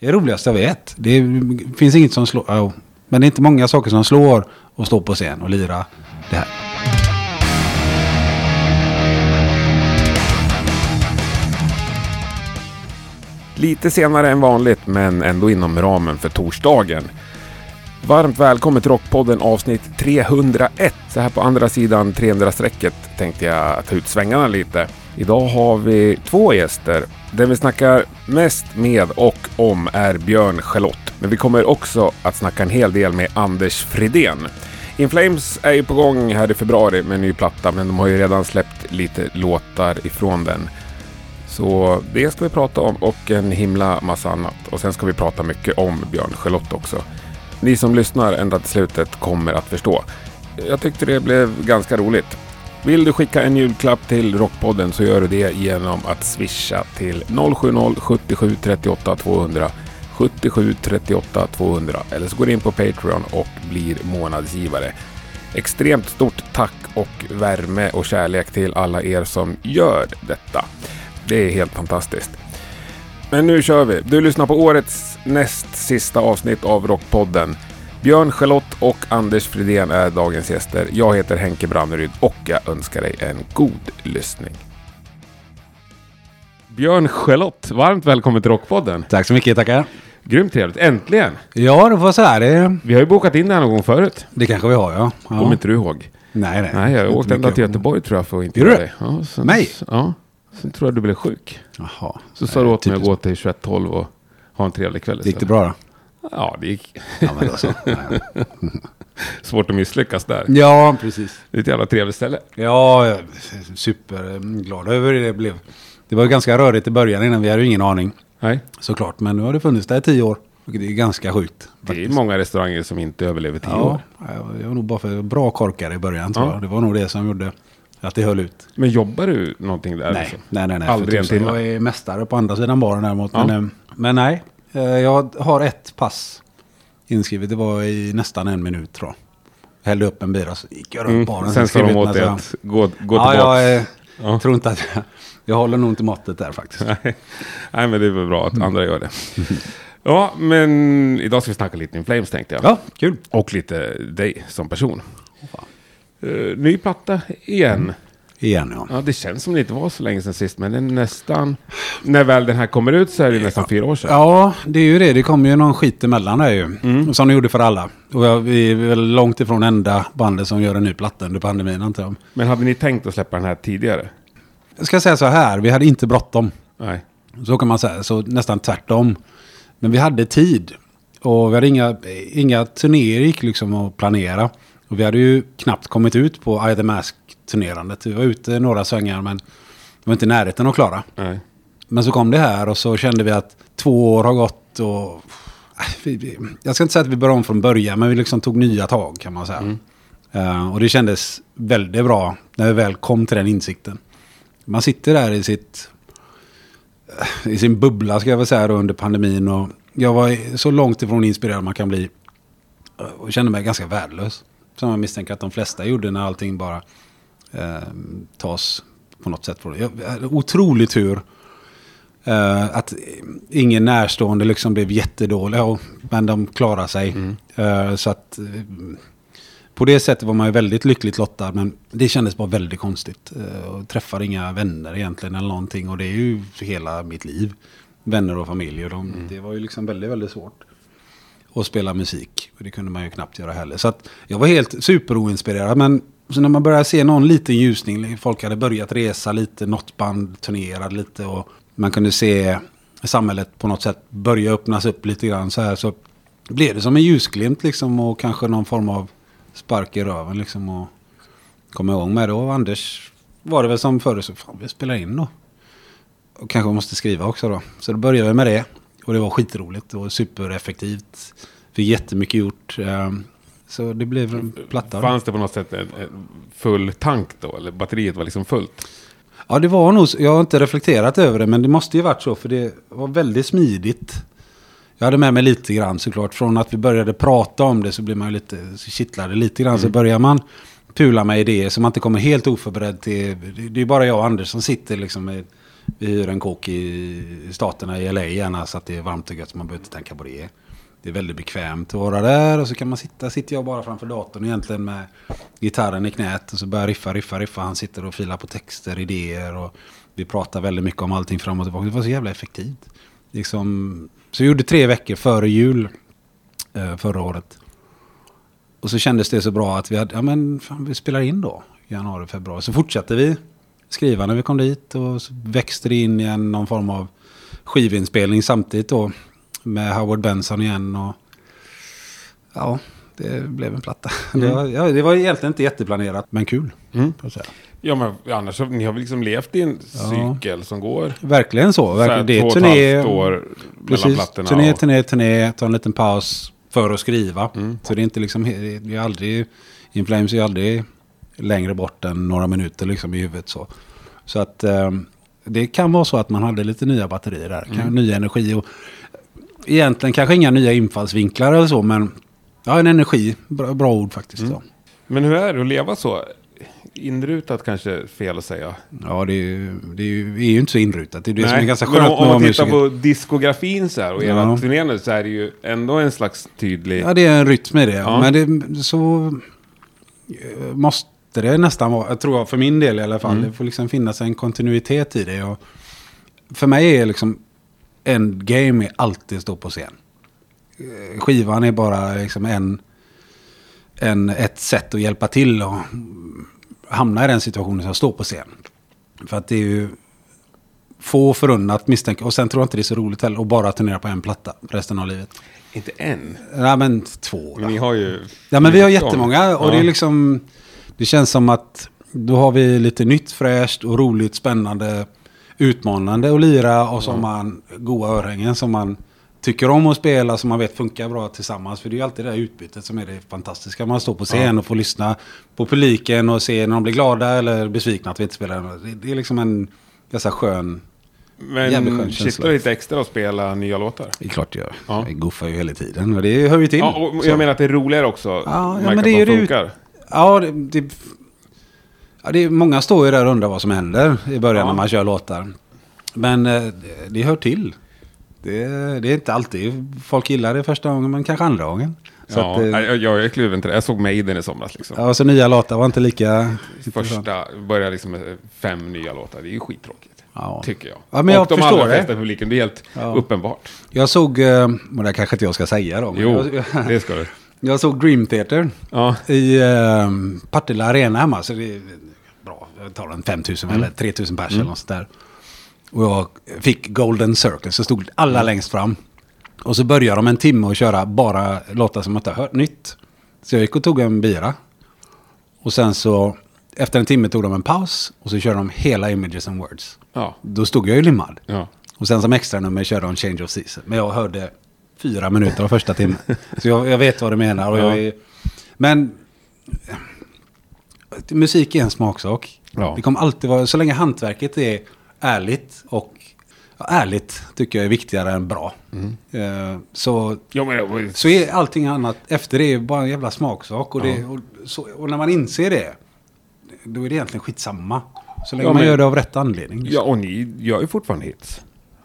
Det är roligast jag vet. Det finns inget som slår. Oh. Men det är inte många saker som slår att stå på scen och lira det här. Lite senare än vanligt, men ändå inom ramen för torsdagen. Varmt välkommen till Rockpodden avsnitt 301. Så här på andra sidan 300-strecket tänkte jag ta ut svängarna lite. Idag har vi två gäster. Den vi snackar mest med och om är Björn Charlotte. Men vi kommer också att snacka en hel del med Anders Fridén. In Flames är ju på gång här i februari med en ny platta, men de har ju redan släppt lite låtar ifrån den. Så det ska vi prata om och en himla massa annat. Och sen ska vi prata mycket om Björn Charlotte också. Ni som lyssnar ända till slutet kommer att förstå. Jag tyckte det blev ganska roligt. Vill du skicka en julklapp till Rockpodden så gör du det genom att swisha till 070 77 38 200 77 38 200 eller så går du in på Patreon och blir månadsgivare. Extremt stort tack och värme och kärlek till alla er som gör detta. Det är helt fantastiskt. Men nu kör vi. Du lyssnar på årets näst sista avsnitt av Rockpodden. Björn Charlotte och Anders Fridén är dagens gäster. Jag heter Henke Branneryd och jag önskar dig en god lyssning. Björn Charlotte, varmt välkommen till Rockpodden. Tack så mycket, tackar. Grymt trevligt, äntligen! Ja, det får jag säga. Det, Vi har ju bokat in det här någon gång förut. det kanske vi har, ja. ja. Kommer inte du ihåg? Nej, nej. Nej, jag Inte åkte ända till Göteborg tror jag för att intervjua dig. Ja, sen, Mig? Ja. Sen tror jag du blev sjuk. Jaha. Så sa du åt mig att gå till 2112 och ha en trevlig kväll. Gick det bra då? Ja, det gick. Ja, men då så. Ja. Svårt att misslyckas där. ja, precis. Det är ett jävla trevligt ställe. Ja, jag är superglad över hur det blev. Det var ju ganska rörigt i början innan, vi hade ju ingen aning Nej, såklart. Men nu har det funnits där i tio år. Vilket är ganska sjukt. det är faktiskt. många restauranger som inte överlever tio Ja, år. jag var nog bara för bra korkar i början tror Ja. jag. Det var nog det som gjorde att det höll ut. Men jobbar du någonting där? Nej, liksom? nej, nej. nej Aldrig en timme? Jag är mästare på andra sidan baren däremot. Ja. Men, eh, men nej, jag har ett pass inskrivet. Det var i nästan en minut tror jag. Jag hällde upp en bira så gick jag runt Mm. baren. Sen sa de åt dig att gå, gå Ja, tillbaka. jag eh, Ja. tror inte att jag, jag håller nog inte måttet där faktiskt. Nej, men det är väl bra att Mm. andra gör det. Ja, men idag ska vi snacka lite In Flames tänkte jag. Ja, kul. Och lite dig som person. Eh, ny platta igen. Igen ja. Ja, det känns som det inte var så länge sedan sist, men det är nästan... När väl den här kommer ut så är det nästan fyra år sedan. Ja, det är ju det. Det kommer ju någon skit emellan där ju. Mm. Som det gjorde för alla. Och vi är väl långt ifrån enda bandet som gör en ny platta under pandemin antar jag. Men hade ni tänkt att släppa den här tidigare? Jag ska säga så här, vi hade inte bråttom. Nej. Så kan man säga, så nästan tvärtom. Men vi hade tid. Och vi hade inga, inga turnéer gick liksom att planera. Och vi hade ju knappt kommit ut på I the Mask-turnerandet. Vi var ute några svängar men var inte i närheten att klara. Nej. Men så kom det här och så kände vi att två år har gått och... äh, Jag ska inte säga att vi började om från början, men vi liksom tog nya tag kan man säga. Eh, och det kändes väldigt bra när vi väl kom till den insikten. Man sitter där i sitt... eh, I sin bubbla ska jag väl säga då, under pandemin och jag var så långt ifrån inspirerad man kan bli. Och kände mig ganska värdelös. Som jag misstänker att de flesta gjorde när allting bara eh, tas på något sätt. Jag, jag otrolig tur. Eh, att ingen närstående liksom blev jättedåliga. Och, men de klarade sig. Eh, så att eh, på det sättet var man ju väldigt lyckligt lottad. Men det kändes bara väldigt konstigt. Uh, och träffade inga vänner egentligen eller någonting. Och det är ju hela mitt liv. Vänner och familj. Och de, Det var ju liksom väldigt, väldigt svårt. Att spela musik. Och det kunde man ju knappt göra heller. Så att jag var helt superoinspirerad. Men så när man började se någon liten ljusning. Folk hade börjat resa lite. Något band turnerade lite. Och man kunde se samhället på något sätt börja öppnas upp lite grann. Så här så blev det som en ljusglimt liksom. Och kanske någon form av spark i röven liksom. Och komma igång med det. Och Anders var det väl som förr. Så fan vi spelar in då. Och kanske måste skriva också då. Så då började vi med det. Och det var skitroligt och supereffektivt. Fick jättemycket gjort. Ehm, så det blev en platta. Fanns det på något sätt en, en full tank då? Eller batteriet var liksom fullt? Ja, det var nog, jag har inte reflekterat över det, men det måste ju varit så, för det var väldigt smidigt. Jag hade med mig lite grann såklart, från att vi började prata om det så blir man ju lite, så kittlade lite grann, så börjar man pula med idéer så man inte kommer helt oförberedd till, det är bara jag och Anders som sitter liksom med vi hyr en kåk i staterna i LA gärna så att det är varmt och gött så man behöver inte tänka på det. Det är väldigt bekvämt att vara där och så kan man sitta, sitter jag bara framför datorn egentligen med gitarren i knät och så börjar riffa, riffa, riffa. Han sitter och filar på texter, idéer och vi pratar väldigt mycket om allting fram och tillbaka. Det var så jävla effektivt. Liksom, så jag gjorde tre veckor före jul eh, förra året. Och så kändes det så bra att vi hade, ja men fan, vi spelar in då. Januari, februari. Så fortsatte vi skriva när vi kom dit och så växte det in i någon form av skivinspelning samtidigt då. Med Howard Benson igen och ja, det blev en platta. Det, var, ja, det var egentligen inte jätteplanerat, men kul. Mm. Ja, men annars så, ni har väl liksom levt i en cykel som går Verkligen så. Verkligen. Det två är och ett turné, halvt år mellan precis, plattorna. turné, och- turné, turné, ta en liten paus för att skriva. Så det är inte liksom, det är aldrig, In Flames är aldrig längre bort än några minuter liksom i huvudet så. Så att eh, det kan vara så att man hade lite nya batterier där, kan, nya energi och egentligen kanske inga nya infallsvinklar eller så, men ja, en energi, bra, bra ord faktiskt. Ja. Men hur är det att leva så? Inrutat kanske är fel att säga. Ja, det är, ju, det är, ju, är ju inte så inrutat. Det är det som är ganska men skönt om, om med man tittar vara på diskografin så här och hela Ja. turnén så är det ju ändå en slags tydlig... Ja, det är en rytm i det. Ja. Men det, så eh, måste det nästan vara, jag tror jag för min del i alla fall. Det får liksom finnas en kontinuitet i det. Och för mig är liksom endgame är alltid stå på scen. Eh, Skivan är bara liksom en, en, ett sätt att hjälpa till och hamna i den situationen som står på scen. För att det är ju få förunnat misstänka. Och sen tror jag inte det är så roligt heller att bara turnera på en platta resten av livet. Inte en. Nej men två. Men ni har ju... Ja men vi har 19. jättemånga och Ja. det är liksom Det känns som att Då har vi lite nytt, fräscht och roligt, spännande Utmanande att lira och så har man goa örhängen som man Tycker om att spela som man vet funkar bra tillsammans För det är ju alltid det här utbytet som är det fantastiska Man står på scen och får lyssna på publiken och se när de blir glada eller besvikna att vi inte spelar Det- Det är liksom en ganska skön Men kittlar lite extra att spela nya låtar? Det är klart jag gör. Ja. Jag goofar ju hela tiden och det hör ju till. Ja, jag menar att det är roligare också. Ja, ja, men det är ju det-. Ja, det, det, ja det, är- många står ju där och undrar vad som händer i början Ja. när man kör låtar. Men eh, det, hör till. Det, det är inte alltid folk gillar det första gången, men kanske andra gången. Så Ja, att, eh, jag, jag är kluven till det. Jag såg Maiden i somras liksom. ja, så nya låtar var inte lika... Första, började liksom med fem nya låtar. Det är ju skittråkigt. Ja. Tycker jag. Ja, men jag och de allra flesta publiken, det är helt Ja. uppenbart. Jag såg, eh, och det kanske inte jag ska säga då. Jo, Jag, det ska du. Jag såg Dream Theater Ja, i eh, Partille Arena hemma. Så det är bra, jag tar en 5000 eller 3000 pers eller något sånt där. Och jag fick Golden Circle, så stod alla längst fram. Och så började de en timme att köra bara låtar som jag inte har hört nytt. Så jag gick och tog en bira. Och sen så, efter en timme tog de en paus. Och så körde de hela Images and Words. ja, Då stod jag ju limmad. ja. Och sen som extra nummer körde de Change of Season. Men jag hörde fyra minuter av första timmen. Så jag, jag vet vad du menar. Och jag är, men musik är en smaksak. Ja. Det kommer alltid vara, så länge hantverket är ärligt och ja, ärligt tycker jag är viktigare än bra. Eh, så, ja men, så är allting annat efter det bara en jävla smaksak. Och, det, och, så, och när man inser det, då är det egentligen skitsamma. Så länge Ja, man men- gör det av rätt anledning. ja, och ni gör ju fortfarande hits.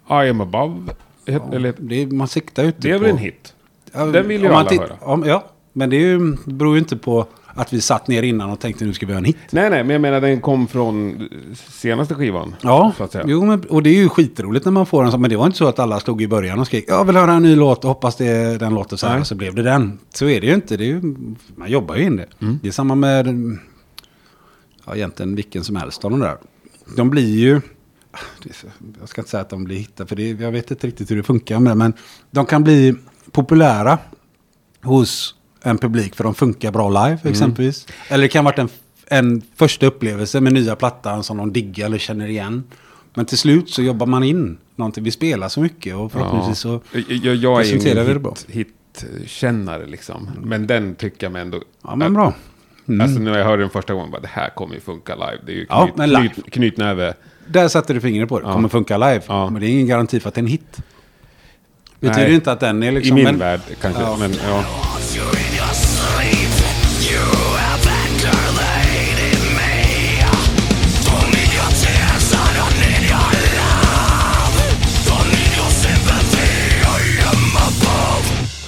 I am above, het- eller, det är, man siktar ju inte det är på... väl en hit? Ja, Den vill ju alla höra. Om, ja, men det är ju, beror ju inte på att vi satt ner innan och tänkte nu ska vi göra en hit. Nej, nej, men jag menar den kom från senaste skivan. Ja, så att säga. jo, men, och det är ju skitroligt när man får en sån. Men det var inte så att alla stod i början och skrek jag vill höra en ny låt och hoppas det, den låter så här och så blev det den. Så är det ju inte. Det är ju, man jobbar ju in det. Mm. Det är samma med ja, egentligen vilken som helst av de där. De blir ju, är jag ska inte säga att de blir hittar för det, jag vet inte riktigt hur det funkar med det. Men de kan bli populära hos en publik för de funkar bra live exempelvis. Eller det kan ha varit en, en första upplevelse med nya plattan som de diggar eller känner igen. Men till slut så jobbar man in någonting. Vi spelar så mycket och förhoppningsvis så... Jag, jag, jag är presenterar vi det bra. hit, hitkännare liksom. Men den tycker jag mig ändå... Ja men bra. Alltså när jag hörde den första gången, bara, det här kommer ju funka live. Det är ju Ja, knyt, live. knyt, knytnäve. Där satte du fingret på det. Ja. Kommer funka live. Ja. Men det är ingen garanti för att det är en hit. Det betyder Nej. inte att den är liksom... I min men, värld kanske. Ja. Men, ja.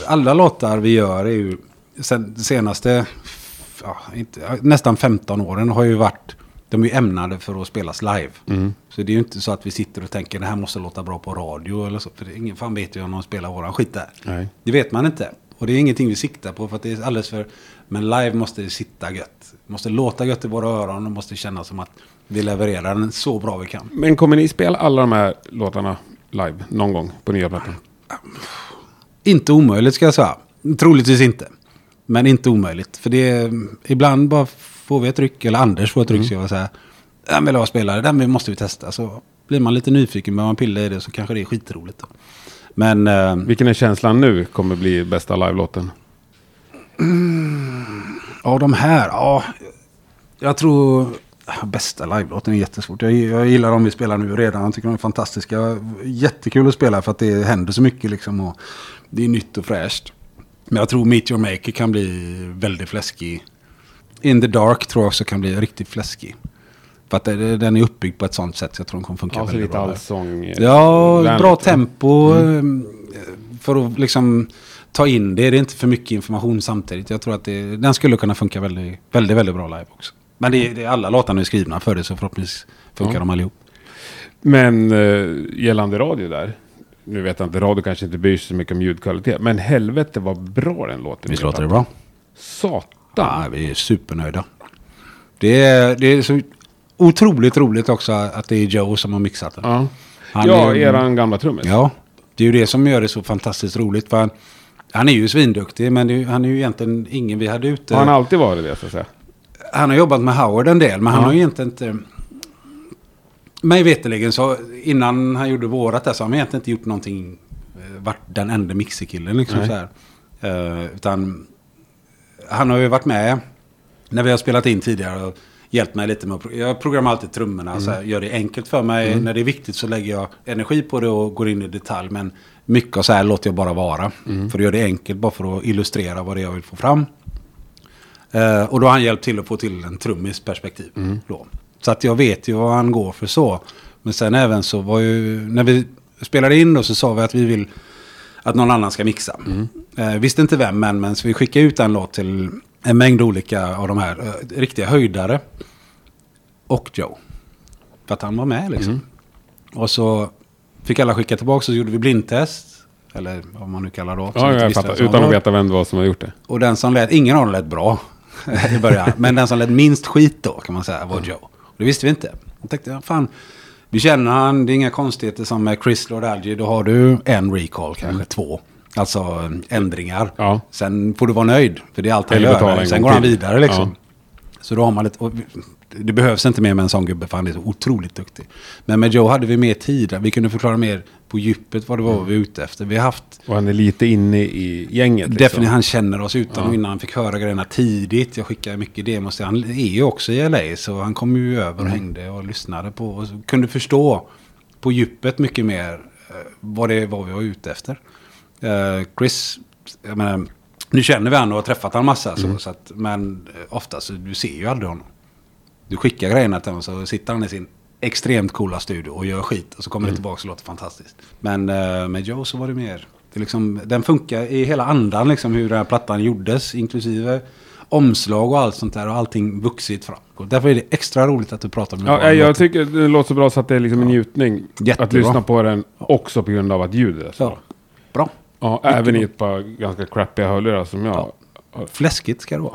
alla låtar vi gör är ju sen, senaste ja, inte, nästan 15 åren har ju varit de är ju ämnade för att spelas live. Mm. Så det är ju inte så att vi sitter och tänker det här måste låta bra på radio eller så. För det, ingen fan vet ju om de spelar våran skit där. Nej. Det vet man inte. Och det är ingenting vi siktar på för att det är alldeles för... Men live måste det sitta gött. Det måste låta gött i våra öron och måste kännas som att vi levererar den så bra vi kan. Men kommer ni spela alla de här låtarna live någon gång på nya plattan? Inte omöjligt ska jag säga. Troligtvis inte. Men inte omöjligt. För det är, ibland bara får vi ett ryck, eller Anders får ett ryck, ska jag säga. Den vill jag spela, den måste vi testa. Så blir man lite nyfiken, börjar man pilla i det så kanske det är skitroligt. Då. Men eh, Vilken är känslan nu kommer bli bästa live-låten? ja, de här, ja. Jag tror bästa live-låten är jättesvårt. Jag, jag gillar de vi spelar nu redan. Jag tycker de är fantastiska. Jättekul att spela för att det händer så mycket liksom. Och det är nytt och fräscht. Men jag tror Meet Your Maker kan bli väldigt fläskig. In the Dark tror jag också kan bli riktigt fläskig. För att det- den är uppbyggd på ett sånt sätt så jag tror den kommer funka Alltså väldigt lite bra. där. allsång. eh, Ja, vänligt. bra tempo. eh, För att liksom ta in det. Det är inte för mycket information samtidigt. Jag tror att det, den skulle kunna funka väldigt, väldigt, väldigt bra live också. Men det, det är alla låtarna är skrivna för det så förhoppningsvis funkar Ja. de allihop. Men eh, gällande radio där. Nu vet jag inte, radio kanske inte bryr sig så mycket om ljudkvalitet. Men helvete vad bra den låter. Visst låter det bra? Satan. Ja, vi är supernöjda. Det är, det är så otroligt roligt också att det är Joe som har mixat den. Ja, Han ja är- eran gamla trummis. Ja, det är ju det som gör det så fantastiskt roligt. För han, han är ju svinduktig, men är han är ju egentligen ingen vi hade ute. Har han alltid varit det så att säga? Han har jobbat med Howard en del, men han Ja. har ju egentligen inte... Mig veterligen så innan han gjorde vårat där så har han egentligen inte gjort någonting, eh, varit den enda mixerkillen liksom Nej. så här. Eh, utan han har ju varit med när vi har spelat in tidigare och hjälpt mig lite med att Jag programmerar alltid trummorna, så här, gör det enkelt för mig. När det är viktigt så lägger jag energi på det och går in i detalj. Men mycket av så här låter jag bara vara. För att göra det enkelt, bara för att illustrera vad det är jag vill få fram. Eh, och då har han hjälpt till att få till en trummis perspektiv. Då. Så att jag vet ju vad han går för så. Men sen även så var ju, när vi spelade in då så sa vi att vi vill att någon annan ska mixa. Eh, visste inte vem än, men så vi skickade ut en låt till en mängd olika av de här eh, riktiga höjdare. Och Joe. För att han var med liksom. Och så fick alla skicka tillbaka så gjorde vi blindtest. Eller vad man nu kallar det. Ja, jag fattar. Utan att veta vem det var som har gjort det. Och den som lät, ingen av dem lät bra i början. Men den som lät minst skit då kan man säga var Joe. Och det visste vi inte. Jag tänkte, fan, vi känner han, det är inga konstigheter som med Chris Lord Alge. Då har du en recall, kanske två. Alltså eh, ändringar. Ja. Sen får du vara nöjd, för det är allt han Eller gör. en Sen går han vidare liksom. Ja. Så då har man lite... Det behövs inte mer med en sån gubbe, för han är så otroligt duktig. Men med Joe hade vi mer tid. Vi kunde förklara mer på djupet vad det var Mm. vi var ute efter. Vi har haft Och han är lite inne i gänget. Liksom. Definitivt, han känner oss utan Ja. och innan han fick höra grejerna tidigt. Jag skickade mycket demos. till- Han är ju också i LA så han kom ju över Mm. och hängde och lyssnade på och kunde förstå på djupet mycket mer eh, vad det var vi var ute efter. Eh, Chris, jag menar, nu känner vi honom och har träffat honom massa Mm. så, så att, men eh, oftast, du ser ju aldrig honom. Du skickar grejerna till honom så sitter han i sin extremt coola studio och gör skit och så kommer Mm. det tillbaka och låter fantastiskt. Men eh, med Joe så var det mer, det liksom, den funkar i hela andan liksom hur den här plattan gjordes inklusive omslag och allt sånt där och allting vuxit fram. Och därför är det extra roligt att du pratar med Ja, mig. jag tycker det låter så bra så att det är liksom en njutning. Jättebra. Att lyssna på den också på grund av att ljudet är så Ja, bra. bra. Ja, även i ett par ganska crappiga hörlurar som jag... Fläskigt ska det vara.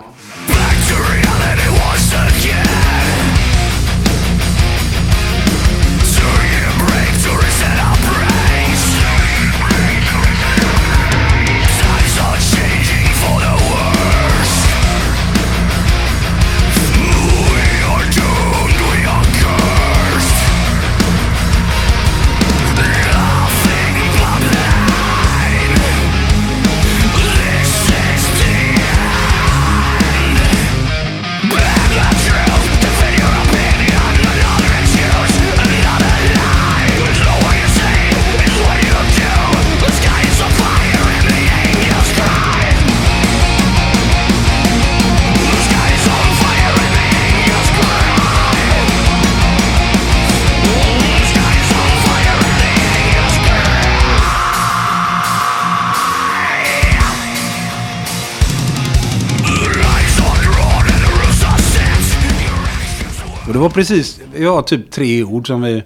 Var precis, har typ tre ord som vi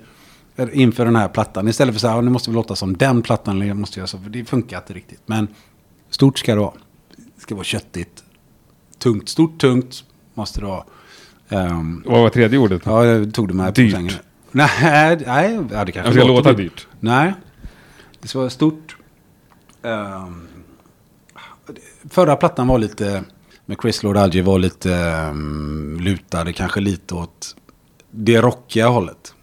inför den här plattan. Istället för så här, nu måste vi låta som den plattan. eller jag måste göra så, för det funkar inte riktigt. Men stort ska det vara. Det ska vara köttigt. Tungt, stort, tungt måste det vara. Ehm, Vad var tredje ordet? ja, jag tog det med Dyrt. Nej, nej, ja, det kanske Det ska låta dyrt. Nej, det ska vara stort. Ehm, förra plattan var lite, med Chris Lord Alge var lite um, lutade kanske lite åt det rockiga hållet.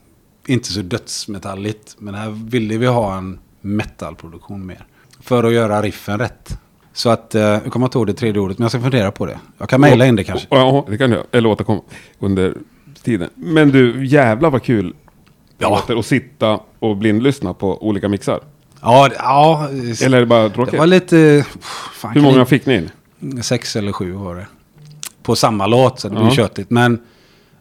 Inte så dödsmetalligt, men här ville vi ha en metalproduktion mer. För att göra riffen rätt. Så att, uh, jag kommer inte ihåg det tredje ordet, men jag ska fundera på det. Jag kan mejla in det kanske. Ja, det kan du. Eller återkomma under tiden. Men du, jävlar vad kul det Ja. att sitta och blindlyssna på olika mixar. Ja, det- ja Eller är det bara det tråkigt? var lite... Fan, Hur många ni- fick ni in? Sex eller sju var det. På samma låt, så det Ja. köttigt. Men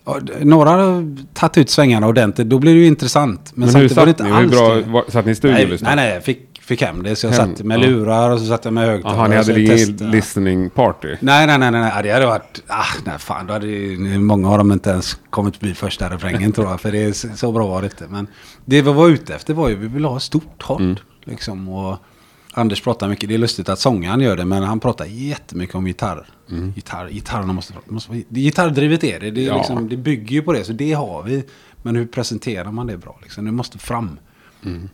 ja, några har tagit ut svängarna ordentligt. Då blir det ju intressant. Men, Men hur satt ni? Hur bra, var, satt ni i studion Nej, nej, nej, jag fick, fick hem det. Så jag Hem, satt med lurar och så satt jag med högtalare. Jaha, ni hade ingen listening party? Nej, nej, nej, nej. Det hade varit... Ah, nej, fan. Då hade ju, många av dem inte ens kommit förbi första refrängen tror jag. För det är så, så bra var det inte. Men det vi var ute efter var ju, vi ville ha stort håll. Mm. Liksom, och Anders pratar mycket, det är lustigt att sångaren gör det, men han pratar jättemycket om gitarr. Gitarr gitarrerna måste, måste det- Gitarrdrivet är det, det, är Ja. liksom, det bygger ju på det, så det har vi. Men hur presenterar man det bra? Liksom? Det måste fram.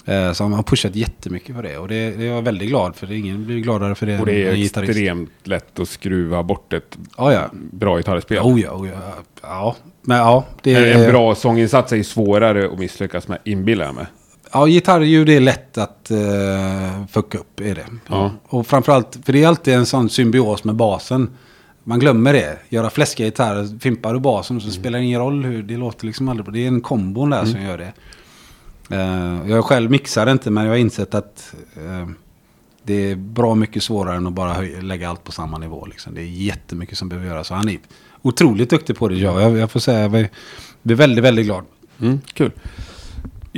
Eh, så han har pushat jättemycket för det. Och det, det är jag väldigt glad för. Ingen blir gladare för det Och det är extremt lätt att skruva bort ett Ja, ja. bra gitarrspel. Oh ja, oh ja. Ja, men ja. Det är, en bra sånginsats är ju svårare att misslyckas med, inbillar jag mig. Ja, gitarrljud är lätt att uh, fucka upp. Är det. Ja. Och framförallt, för det är alltid en sån symbios med basen. Man glömmer det. Göra fläskiga gitarrer, fimpar du basen så spelar det ingen roll hur det låter liksom aldrig. Det är en kombon där som gör det. Eh, jag själv mixar inte men jag har insett att eh, det är bra mycket svårare än att bara höj, lägga allt på samma nivå. Liksom. Det är jättemycket som behöver göras. Han är otroligt duktig på det. Ja, jag, jag får säga, jag blir väldigt, väldigt glad. Mm, kul.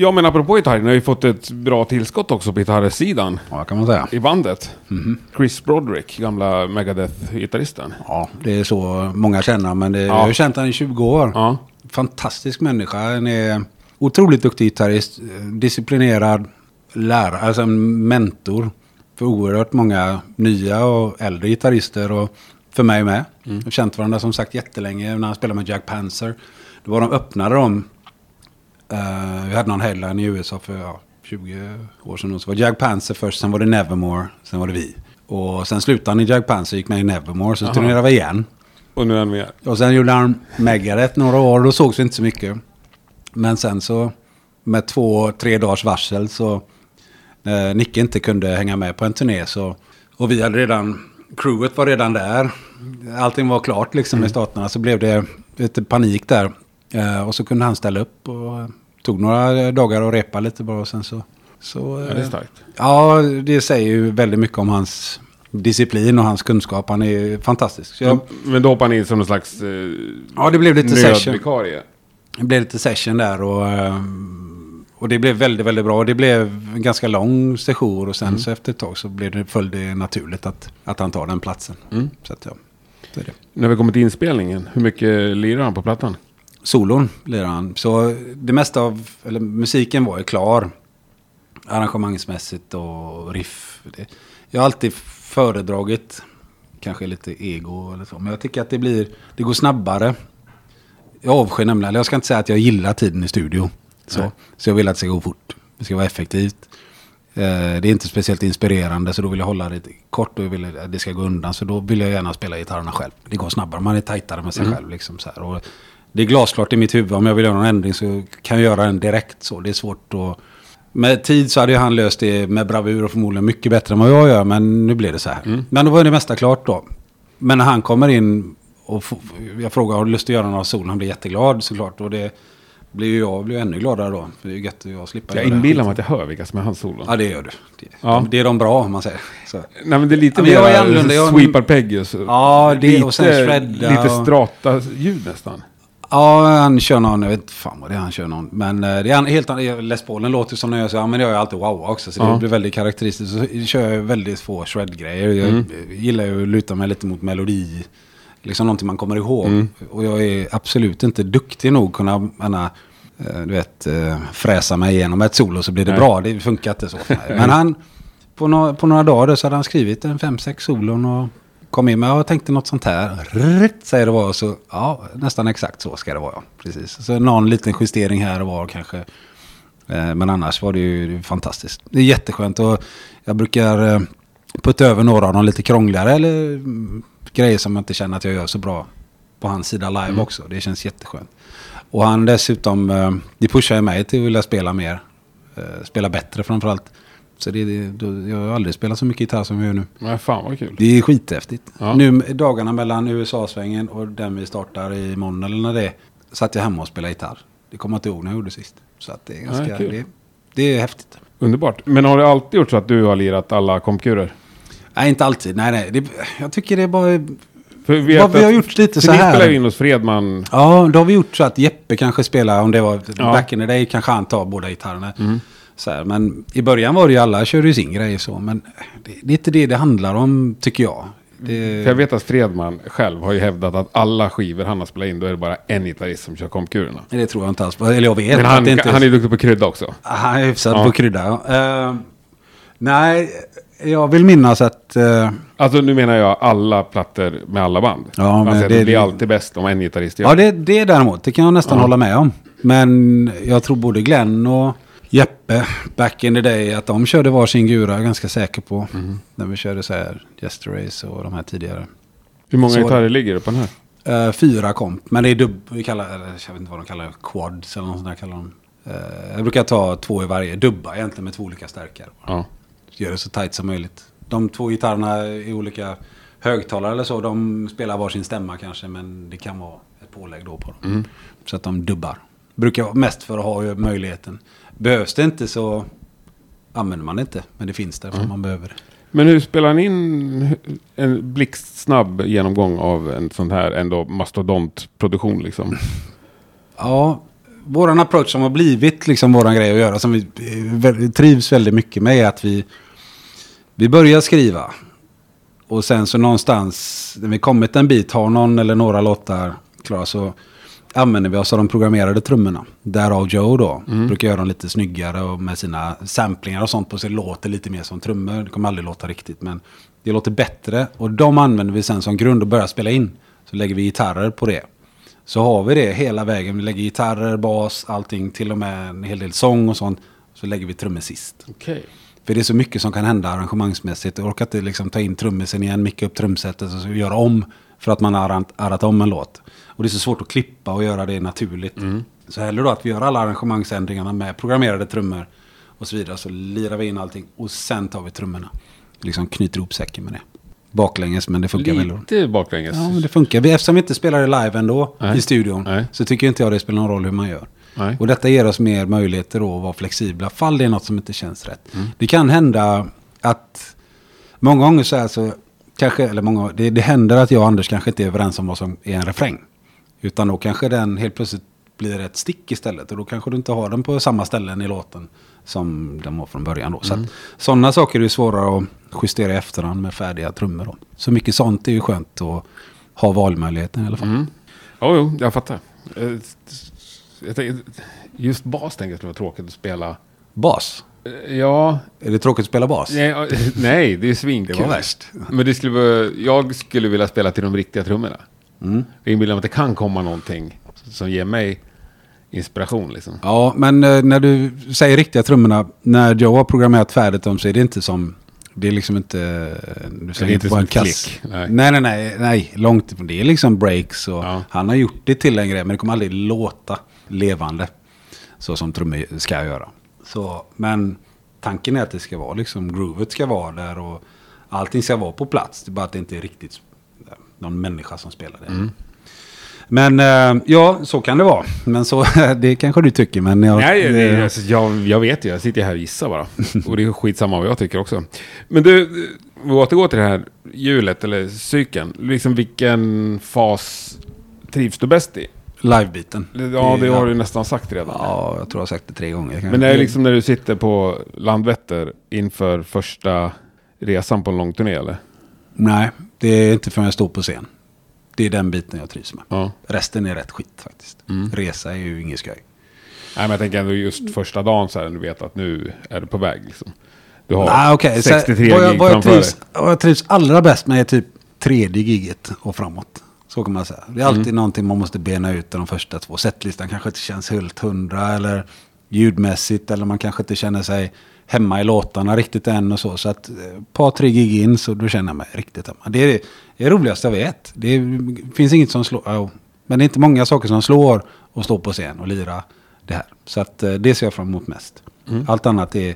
Ja, men apropå gitarr, ni har ju fått ett bra tillskott också på gitarrsidan Ja, kan man säga. i bandet. Mhm. Chris Broderick, gamla Megadeth-gitarristen. Ja, det är så många känner. Men det, Ja. jag har känt honom i 20 år. Ja. Fantastisk människa. Han är otroligt duktig gitarrist. Disciplinerad lärare, alltså en mentor. För oerhört många nya och äldre gitarrister. Och för mig med. Jag har känt varandra som sagt jättelänge. När han spelade med Jack Panzer. Då var de öppnade de. Eh, vi hade någon headline i USA för ja, 20 år sedan. Så var Jack Panzer först, sen var det Nevermore, sen var det vi. Och sen slutade han i Jack Panzer, gick med i Nevermore, så Aha. turnerade vi igen. Och nu är han med. Och sen gjorde han Megadeth några år, då sågs vi inte så mycket. Men sen så, med två, tre dagars varsel så, när Nicke inte kunde hänga med på en turné så, och vi hade redan, crewet var redan där, allting var klart liksom i staterna, så blev det lite panik där. Eh, och så kunde han ställa upp och tog några dagar och repa lite bara och sen så... så Ja, det är eh, starkt. Ja, det säger ju väldigt mycket om hans disciplin och hans kunskap. Han är fantastisk. Jag, Men då hoppar ni in som någon slags eh, Ja, det blev lite session. nödvikarie. Det blev lite session där och, ehm, och det blev väldigt, väldigt bra. Det blev en ganska lång session och sen så efter ett tag så blev det, föll det naturligt att, att han tar den platsen. Mm. Så att ja, det är det. När vi kommer till inspelningen, hur mycket lirar han på plattan? Solon lirar han. Så det mesta av, eller musiken var ju klar. Arrangemangsmässigt och riff. Det, jag har alltid föredragit, kanske lite ego eller så, men jag tycker att det blir, det går snabbare. Jag avskyr nämligen, eller jag ska inte säga att jag gillar tiden i studio. Så, Nej. så jag vill att det ska gå fort. Det ska vara effektivt. Eh, det är inte speciellt inspirerande så då vill jag hålla det kort och jag vill att det ska gå undan. Så då vill jag gärna spela gitarrerna själv. Det går snabbare, man är tajtare med sig själv. Liksom så här. Och det är glasklart i mitt huvud, om jag vill göra någon ändring så kan jag göra den direkt. så. Det är svårt att... Med tid så hade han löst det med bravur och förmodligen mycket bättre än vad jag gör. Men nu blev det så här. Men då var det mesta klart då. Men när han kommer in och jag frågar har du lust att göra några sol? Han blir jätteglad såklart. Och det blir ju jag blir ännu gladare då. För det är ju gött att jag slipper Jag inbillar mig att jag hör vilka som är hans solon. Ja, det gör du. Det, Ja. de, det är de bra om man säger. Så. Nej men det är lite Ja, mer sweepar Peggy. Så Ja, det- lite, och sen shredda Lite och- strata-ljud nästan. Ja, han kör någon, jag vet inte fan vad det är han kör någon. Men eh, det är en helt annan, Les Paulen låter som när jag säger, ja men jag alltid wow också. Så det blir väldigt karaktäristiskt. Så kör jag väldigt få shred-grejer. Jag Mm. gillar ju att luta mig lite mot melodi. liksom någonting man kommer ihåg. Och jag är absolut inte duktig nog kunna, menar, eh, du vet, eh, fräsa mig igenom ett solo så blir det Nej. bra. Det funkar inte så för mig. Men han, på, nå- på några dagar så hade han skrivit en fem, sex solon och kom in med, jag tänkte något sånt här. Rrrt, säger det var, så ja, nästan exakt så ska det vara. Precis. Så någon liten justering här och var kanske. Eh, Men annars var det ju fantastiskt. Det är jätteskönt och jag brukar eh, putta över några av de lite krångligare eller mm, grejer som jag inte känner att jag gör så bra på hans sida live också. Det känns jätteskönt. Och han dessutom, eh, det pushar ju mig till att vilja spela mer. Spela bättre framförallt. Så det, det, jag har aldrig spelat så mycket gitarr som jag gör nu. Men fan vad kul. Det är skithäftigt. Ja. Nu dagarna mellan USA-svängen och den vi startar imorgon eller när det är. Satt jag hemma och spelade gitarr. Det kommer jag inte ihåg när jag gjorde sist. Så att det är ganska... kul. det, det är häftigt. Underbart. Men har det alltid gjort så att du har lirat alla kompkurer? Nej, inte alltid. Nej, nej. Det, jag tycker det är bara... För vi, Vad vi har gjort lite så här. spelar ju in hos Fredman. Ja, då har vi gjort så att Jeppe kanske spelar, om det var Ja. Mm. back in the day, kanske han tar båda gitarrerna. Så här, men i början var det ju alla körde ju sin grej så. Men det, det är inte det det handlar om, tycker jag. Det, För jag vet att Fredman själv har ju hävdat att alla skivor han har spelat in, då är det bara en gitarrist som kör kompkurerna. det tror jag inte alls. Eller jag vet Men han, det inte han är duktig på krydda också. Han är hyfsat Ja. på krydda. Eh, nej, jag vill minnas att... eh, Alltså nu menar jag alla plattor med alla band. Ja, Man men säger, det- det blir alltid bäst om en gitarrist gör ja, det, det däremot, det kan jag nästan Ja. hålla med om. Men jag tror både Glenn och Jeppe, back in the day, att de körde varsin gura, jag är ganska säker på. Mhm. När vi körde så här, Jester Race och de här tidigare. Hur många Så- gitarrer ligger det på den här? Eh, fyra komp, men det är dubb, vi kallar, eller jag vet inte vad de kallar det, quads eller något sånt där kallar de. Eh, jag brukar ta två i varje, dubba egentligen med två olika stärkare. Ja. Gör det så tight som möjligt. De två gitarrerna i olika högtalare eller så, de spelar varsin stämma kanske, men det kan vara ett pålägg då på dem. Så att de dubbar. Brukar mest för att ha möjligheten. Behövs det inte så använder man det inte, men det finns där för man behöver det. Men hur spelar ni in en blixtsnabb genomgång av en sån här ändå mastodontproduktion liksom? Ja, våran approach som har blivit liksom våran grej att göra, som vi eh, trivs väldigt mycket med, är att vi, vi börjar skriva. Och sen så någonstans, när vi kommit en bit, har någon eller några låtar klara, så använder vi oss av de programmerade trummorna. Därav Joe då. Brukar göra dem lite snyggare och med sina samplingar och sånt på det låter lite mer som trummor. Det kommer aldrig låta riktigt, men det låter bättre. Och de använder vi sen som grund och börjar spela in. Så lägger vi gitarrer på det. Så har vi det hela vägen. Vi lägger gitarrer, bas, allting, till och med en hel del sång och sånt. Så lägger vi trummor sist. Okej. För det är så mycket som kan hända arrangemangsmässigt. Jag orkar inte liksom ta in trummisen igen, micka upp trumsetet och göra om för att man har arrat om en låt. Och det är så svårt att klippa och göra det naturligt. Så hellre då att vi gör alla arrangemangsändringarna med programmerade trummor och så vidare. Så lirar vi in allting och sen tar vi trummorna. Liksom knyter ihop säcken med det. Baklänges, men det funkar väl. Lite baklänges. Ja, men det funkar. Vi- Eftersom vi inte spelar det live ändå Nej. i studion Nej. så tycker inte jag det spelar någon roll hur man gör. Nej. Och detta ger oss mer möjligheter då att vara flexibla fall det är något som inte känns rätt. Mm. Det kan hända att många gånger så här så kanske, eller många, det, det händer att jag och Anders kanske inte är överens om vad som är en refräng. Utan då kanske den helt plötsligt blir ett stick istället. Och då kanske du inte har den på samma ställen i låten som den var från början. Då. Så Mm. sådana saker är ju svårare att justera i efterhand med färdiga trummor. Då. Så mycket sånt är ju skönt att ha valmöjligheten i alla fall. Mm. Jo, jo, jag fattar. Eh, just bas tänker jag skulle vara tråkigt att spela. Bas. Eh, Ja, Är det tråkigt att spela bas? nej, ja, nej det är svinkul. Det var värst. Men det skulle jag skulle vilja spela till de riktiga trummorna. Mm. Jag inbillar mig att det kan komma någonting som ger mig inspiration liksom. Ja, men eh, när du säger riktiga trummorna, när Joe har programmerat färdigt dem så är det inte som... Det är liksom inte... eh, Du är inte på en kass. klick, nej. Nej. nej, nej, nej, långt ifrån. Det är liksom breaks och Ja. han har gjort det till en grej, men det kommer aldrig låta levande. Så som trummor ska göra. Så, men tanken är att det ska vara liksom, groovet ska vara där och allting ska vara på plats. Det är bara att det inte är riktigt någon människa som spelar det. Mm. Men eh, ja, så kan det vara. Men så, det kanske du tycker. Men jag, Nej, det, det- alltså, jag, jag vet ju. Jag sitter här och gissar bara. Och det är skitsamma vad jag tycker också. Men du, vi återgår till det här hjulet eller cykeln. Liksom vilken fas trivs du bäst i? Livebiten. Ja, det har du nästan sagt redan. Ja, jag tror jag har sagt det tre gånger. Men det är liksom när du sitter på Landvetter inför första resan på en lång turné eller? Nej, det är inte förrän jag står på scen. Det är den biten jag trivs med. Ja. Resten är rätt skit faktiskt. Resa är ju inget skoj. Nej, men jag tänker ändå just första dagen så här, du vet att nu är du på väg liksom. Du har Nej. Så 63 vad jag, gig vad jag, trivs, vad jag trivs allra bäst med är typ tredje giget och framåt. Så kan man säga. Det är alltid Mm. någonting man måste bena ut de första två. Setlistan kanske inte känns helt hundra eller ljudmässigt. Eller man kanske inte känner sig hemma i låtarna riktigt än och så. Så att eh, ett par, tre gig in så då känner jag mig riktigt hemma. Det är det, det, är det roligaste jag vet. Det är, finns inget som slår. ja, men det är inte många saker som slår att stå på scen och lira det här. Så att eh, det ser jag fram emot mest. Mm. Allt annat är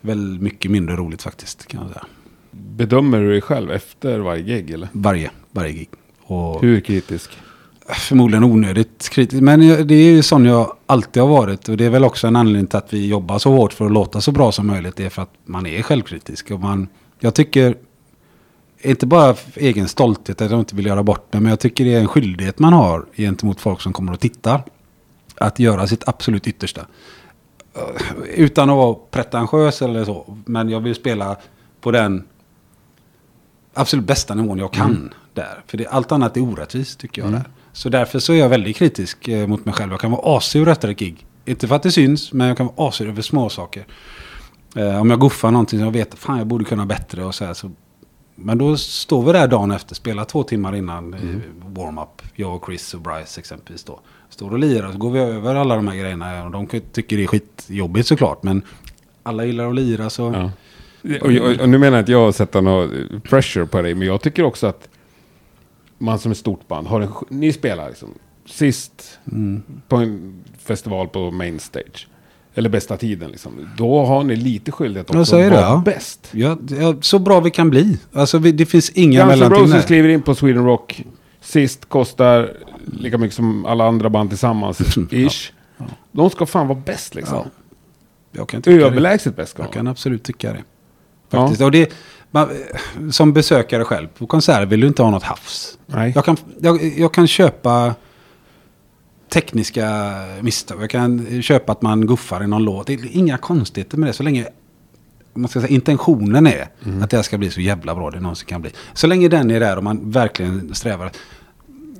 väl mycket mindre roligt faktiskt kan jag säga. Bedömer du dig själv efter varje gig eller? Varje, varje gig. Och Hur kritisk? Förmodligen onödigt kritisk. Men det är ju sån jag alltid har varit. Och det är väl också en anledning till att vi jobbar så hårt för att låta så bra som möjligt. Det är för att man är självkritisk. Och man, jag tycker, inte bara egen stolthet att jag inte vill göra bort det. Men jag tycker det är en skyldighet man har gentemot folk som kommer och tittar. Att göra sitt absolut yttersta. Eh, Utan att vara pretentiös eller så. Men jag vill spela på den absolut bästa nivån jag kan där. För det, allt annat är orättvist tycker jag. Där. Så därför så är jag väldigt kritisk eh, mot mig själv. Jag kan vara asur efter ett gig. Inte för att det syns, men jag kan vara asur över små saker. Eh, om jag goffar någonting som jag vet, fan jag borde kunna bättre och så här. Så, men då står vi där dagen efter, spelar två timmar innan eh, warm-up. Jag och Chris och Bryce exempelvis då. Står och lirar och så går vi över alla de här grejerna. Och de tycker det är skitjobbigt såklart. Men alla gillar att lira så... Ja. Och, och, och nu menar jag att jag sätter någon pressure på dig, men jag tycker också att man som ett stort band har en... Ni spelar liksom sist Mm. på en festival på main stage. Eller bästa tiden liksom. Då har ni lite skyldighet också säger att det, vara ja. bäst. Ja, ja, så bra vi kan bli. Alltså vi, det finns inga Guns mellanting Roses där. skriver in på Sweden Rock. Sist kostar lika mycket som alla andra band tillsammans. Ish. De ska fan vara bäst liksom. Ja. Jag kan tycka det. Överlägset bäst ska Jag kan absolut tycka det. Ja. Faktiskt. Och det, man, som besökare själv, på konserter vill du inte ha något hafs. Nej. Jag kan, jag, jag kan köpa tekniska misstag. Jag kan köpa att man guffar i någon låt. Det är inga konstigheter med det. Så länge man ska säga, intentionen är Mm. att det här ska bli så jävla bra det någonsin kan bli. Så länge den är där och man verkligen strävar.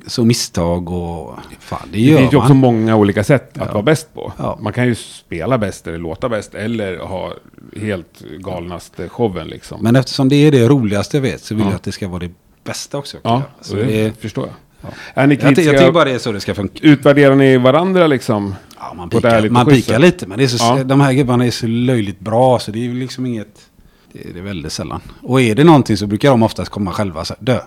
Så misstag och fan, det Det gör finns ju också många olika sätt att Ja. vara bäst på. Ja. Man kan ju spela bäst eller låta bäst eller ha helt galnaste showen liksom. Men eftersom det är det roligaste jag vet så vill Ja. jag att det ska vara det bästa också. ja, så Så det, det, förstår jag. Är ni jag, jag tycker bara det är så det ska funka. Utvärderar ni varandra liksom? Ja, man pikar, man pikar lite, men det är så, Ja. de här gubbarna är så löjligt bra så det är ju liksom inget... Det är det väldigt sällan. Och är det någonting så brukar de oftast komma själva säga dö.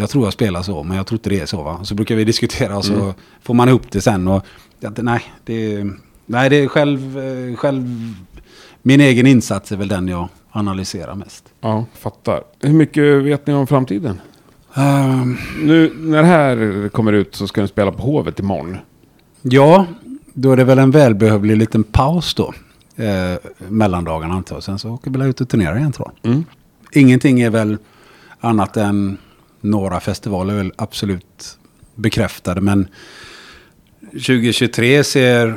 Jag tror jag spelar så, men jag tror inte det är så va. Så brukar vi diskutera och så Mm. får man ihop det sen. Och, ja, nej, det nej, det är själv, eh, själv... Min egen insats är väl den jag analyserar mest. Ja, fattar. Hur mycket vet ni om framtiden? Ehm, Nu när det här kommer ut så ska ni spela på Hovet imorgon. Ja, då är det väl en välbehövlig liten paus då. Eh, mellandagarna antar jag. Sen så åker vi ut och turnerar igen tror jag. Mm. Ingenting är väl annat än några festivaler väl absolut bekräftade. Men 2023 ser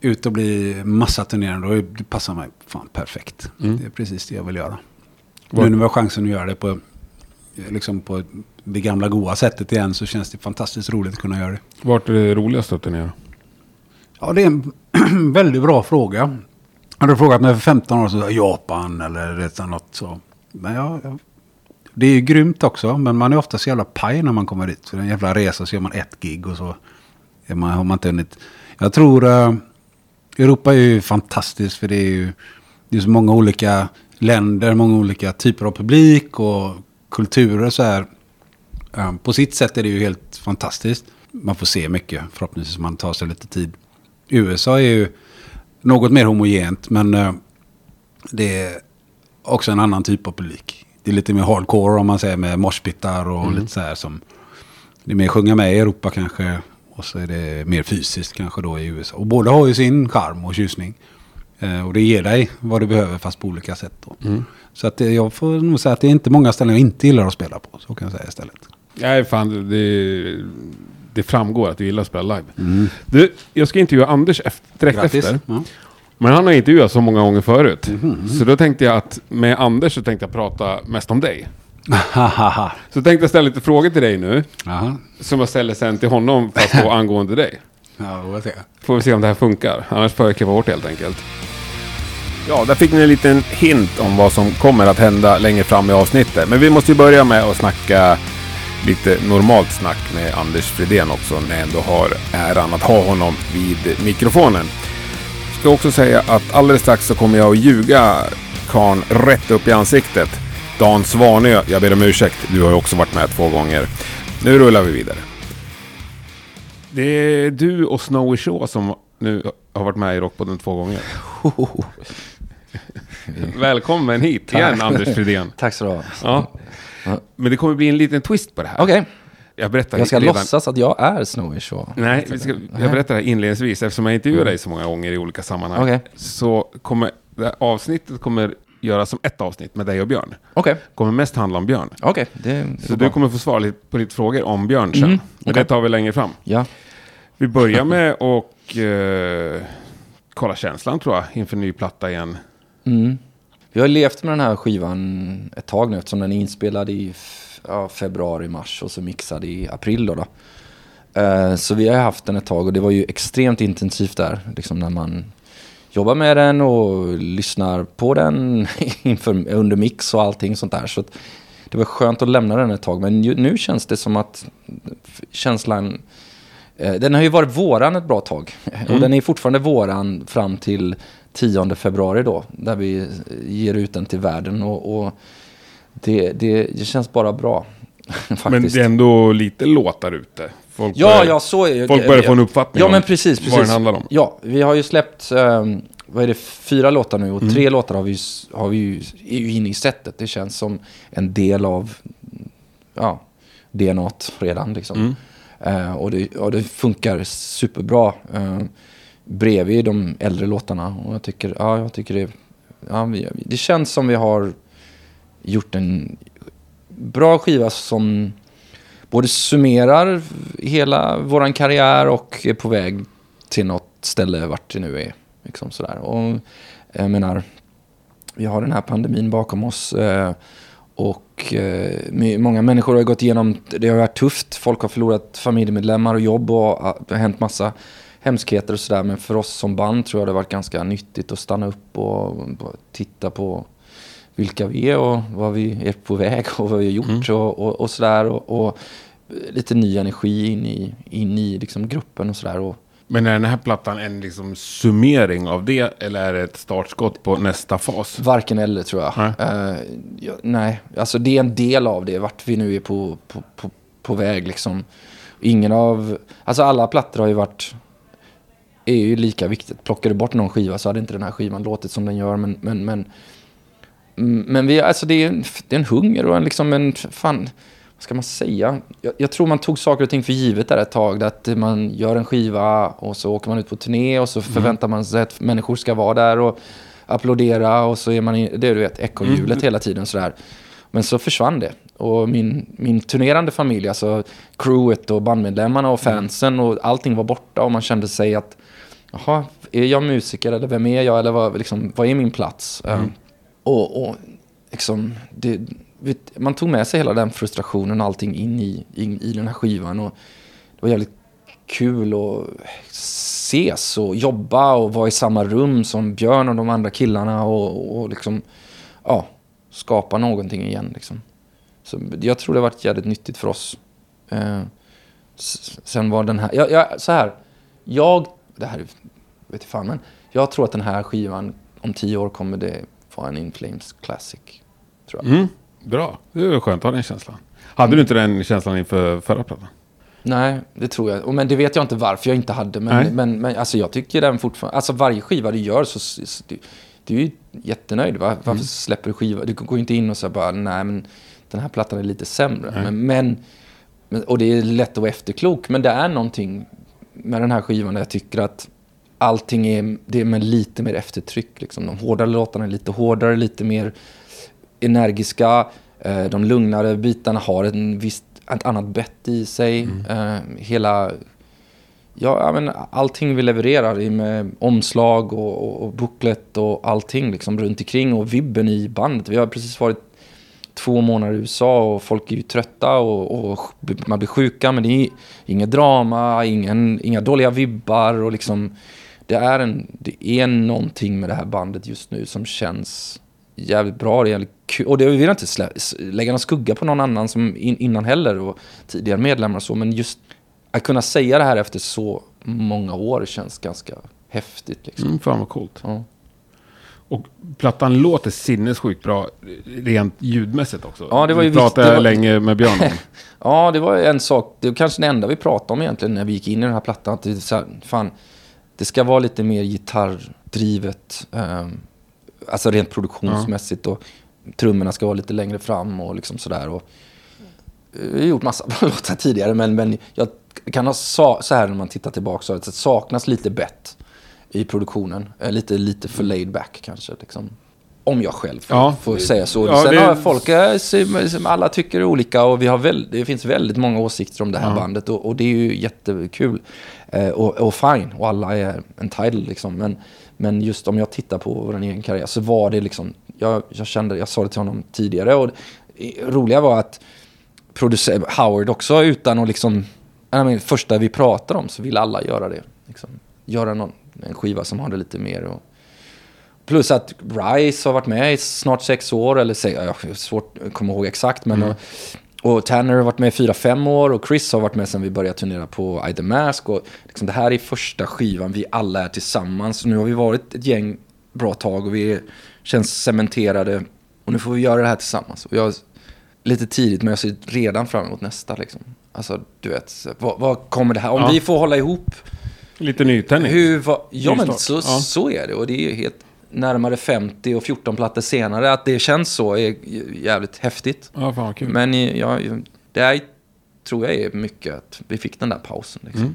ut att bli massa turnerande och det passar mig fan perfekt. Mm. Det är precis det jag vill göra. Vad- Nu när vi har chansen att göra det på, liksom på det gamla goa sättet igen så känns det fantastiskt roligt att kunna göra det. Vart är det roligast att turnera? Ja, det är en väldigt bra fråga. Hade du frågat mig för 15 år sedan, Japan eller jag, något så. Men ja, ja, det är ju grymt också, men man är ofta så jävla paj när man kommer dit. För en jävla resa, så gör man ett gig och så är man, har man inte hunnit. Jag tror uh, Europa är ju fantastiskt för det är ju det är så många olika länder, många olika typer av publik och kulturer så här. Um, På sitt sätt är det ju helt fantastiskt. Man får se mycket, förhoppningsvis man tar sig lite tid. USA är ju något mer homogent, men uh, det är också en annan typ av publik. Det är lite mer hardcore om man säger med moshpittar och lite så här som... Det är mer sjunga med i Europa kanske. Och så är det mer fysiskt kanske då i USA. Och båda har ju sin charm och tjusning. Eh, och det ger dig vad du behöver fast på olika sätt då. Så att det, jag får nog säga att det är inte många ställen jag inte gillar att spela på. Så kan jag säga istället. Nej, fan, det, det framgår att du gillar att spela live. Du, jag ska intervjua Anders efter, direkt Grattis. efter. Ja. Men han har intervjuat så många gånger förut. Så då tänkte jag att med Anders så tänkte jag prata mest om dig. Så tänkte jag ställa lite frågor till dig nu. Jaha. Som jag ställer sen till honom, fast då angående dig. Ja, vi får se. Får vi se om det här funkar. Annars får jag klippa bort helt enkelt. Ja, där fick ni en liten hint om vad som kommer att hända längre fram i avsnittet. Men vi måste ju börja med att snacka lite normalt snack med Anders Fridén också, när jag ändå har äran att ha honom vid mikrofonen. Ska också säga att alldeles strax så kommer jag att ljuga karln rätt upp i ansiktet. Dan Svanö, jag ber om ursäkt. Du har ju också varit med två gånger. Nu rullar vi vidare. Det är du och Snowy Shaw som nu har varit med i Rockpodden två gånger. Välkommen hit igen, Anders Fridén. Tack så du ha. Ja. Men det kommer bli en liten twist på det här. Okej, Jag berättar jag ska redan- låtsas att jag är Snowy Shaw. Nej, vi ska, jag berättar det här inledningsvis eftersom jag intervjuar dig så många gånger i olika sammanhang. Okej. Så kommer det här avsnittet kommer göras som ett avsnitt med dig och Björn. Okej, Kommer mest handla om Björn. okej. Det, det Så går du kommer få svara lite på lite frågor om Björn sen. Mm, Men okej. det tar vi längre fram. Ja. Vi börjar med att eh, kolla känslan tror jag inför ny platta igen. Mm. Vi har levt med den här skivan ett tag nu eftersom den är inspelad i ja, februari, mars och så mixad i april. Då, då. Eh, så vi har haft den ett tag och det var ju extremt intensivt där. Liksom när man jobbar med den och lyssnar på den inför, under mix och allting sånt där. Så det var skönt att lämna den ett tag. Men ju, nu känns det som att känslan... Eh, den har ju varit våran ett bra tag. Och den är fortfarande våran fram till 10 februari då. Där vi ger ut den till världen. Och, och det, det, det känns bara bra. Men det är ändå lite låtar ute. Folk Ja, börjar- ja, så är Folk börjar få en uppfattning Ja, om men precis, precis. vad den handlar om. Ja, vi har ju släppt, ehm, vad är det, fyra låtar nu och Mm. tre låtar har vi, har vi ju, är ju inne i sättet. Det känns som en del av, ja, DNA redan liksom. Mm. Eh, och, det, och det funkar superbra uh, bredvid de äldre låtarna. Och jag tycker, ja, jag tycker det, ja, vi, det känns som vi har gjort en bra skiva som både summerar hela vår karriär och är på väg till något ställe vart det nu är. Liksom sådär. Och jag menar, vi har den här pandemin bakom oss. Eh, och eh, många människor har gått igenom, det har varit tufft. Folk har förlorat familjemedlemmar och jobb och ah, det har hänt massa hemskheter och sådär. Men för oss som band tror jag det har varit ganska nyttigt att stanna upp och titta på vilka vi är och vad vi är på väg och vad vi har gjort och, och, och sådär. Och, och lite ny energi in i, in i liksom gruppen och sådär. Men är den här plattan en liksom summering av det eller är det ett startskott på nästa fas? Varken eller tror jag. Nej. Eh, ja, nej, alltså det är en del av det, vart vi nu är på, på, på, på väg liksom. Ingen av, alltså alla plattor har ju varit, är ju lika viktigt. Plockar du bort någon skiva så hade inte den här skivan låtit som den gör. Men, men, men, mm, men vi, alltså det är, en, det är en hunger och en liksom en, fan, vad ska man säga? Jag, jag tror man tog saker och ting för givet där ett tag. Att man gör en skiva och så åker man ut på turné och så förväntar man sig att människor ska vara där och applådera och så är man i, det du vet, ekorrhjulet hela tiden sådär. Men så försvann det. Och min, min turnerande familj, alltså crewet och bandmedlemmarna och fansen och allting var borta och man kände sig att jaha, är jag musiker eller vem är jag eller vad, liksom, vad är min plats? Eh, och, och liksom, det, vet, man tog med sig hela den frustrationen och allting in i, in i den här skivan. Och det var jävligt kul att ses och jobba och vara i samma rum som Björn och de andra killarna och, och liksom, ja, skapa någonting igen. Liksom. Så jag tror det har varit jävligt nyttigt för oss. Eh, sen var den här, jag, jag, så här, jag, det här vet jag fan, men jag tror att den här skivan om tio år kommer det vara en In Flames Classic. Tror jag. Mm, bra, det är skönt att ha den känslan. Hade du inte den känslan inför förra plattan? Nej, det tror jag. Men det vet jag inte varför jag inte hade. Men, Nej. men, men alltså jag tycker den fortfarande... Alltså varje skiva du gör så... så du, du är ju jättenöjd. Va? Varför Mm. släpper du skiva? Du går ju inte in och säger bara nej men den här plattan är lite sämre. Men, men, och det är lätt att vara efterklok. Men det är någonting med den här skivan där jag tycker att allting är, det är med lite mer eftertryck. Liksom. De hårdare låtarna är lite hårdare, lite mer energiska. Eh, de lugnare bitarna har en visst, ett annat bett i sig. Eh, hela... Ja, men allting vi levererar i med omslag och, och, och booklet och allting liksom runt omkring och vibben i bandet. Vi har precis varit två månader i USA och folk är ju trötta och, och man blir sjuka. Men det är inget drama, ingen, inga dåliga vibbar och liksom det är, en, det är någonting med det här bandet just nu som känns jävligt bra. Det är jävligt kul. Och det vill jag inte slä, lägga någon skugga på någon annan som in, innan heller och tidigare medlemmar och så. Men just att kunna säga det här efter så många år känns ganska häftigt. Liksom. Mm, fan vad coolt. Ja. Och plattan låter sinnessjukt bra rent ljudmässigt också. Ja, det var ju Vi pratade visst- var- länge med Björn om. Ja, det var en sak. Det var kanske det enda vi pratade om egentligen när vi gick in i den här plattan. Att det, är så här, fan, det ska vara lite mer gitarrdrivet. ehm, alltså rent produktionsmässigt. Och trummorna ska vara lite längre fram och liksom sådär. Och, eh, vi har gjort massa låtar tidigare. Men, men jag kan ha sa, så här när man tittar tillbaka. Så att det saknas lite bett i produktionen. Eh, Lite, lite för laid back kanske. Liksom. Om jag själv får, Ja. får säga så. Ja, Sen det- har folk, eh, alla tycker olika och vi har väl, det finns väldigt många åsikter om det här Ja. bandet och, och det är ju jättekul. Eh, och, och fine, och alla är entitled liksom. Men, men just om jag tittar på vår egen karriär så var det liksom, jag, jag kände, jag sa det till honom tidigare och det roliga var att Howard också utan att liksom, jag menar, första vi pratar om så vill alla göra det. Liksom. Göra någon, en skiva som har det lite mer och Plus att Rice har varit med i snart sex år, eller se- ja, svårt att komma ihåg exakt. Men och, och Tanner har varit med i fyra, fem år och Chris har varit med sedan vi började turnera på I The Mask. Och liksom, det här är första skivan vi alla är tillsammans. Nu har vi varit ett gäng bra tag och vi känns cementerade. Och nu får vi göra det här tillsammans. Och jag, lite tidigt, men jag ser redan fram emot nästa. Liksom. Alltså, du vet, vad, vad kommer det här? Om Ja. vi får hålla ihop Lite nytändning. hur, ja men så, Ja. så är det. Och det är helt närmare 50 och 14 plattor senare. Att det känns så är jävligt häftigt. Ja, fan kul. Men i- ja, det är, tror jag är mycket att vi fick den där pausen. Liksom. Mm.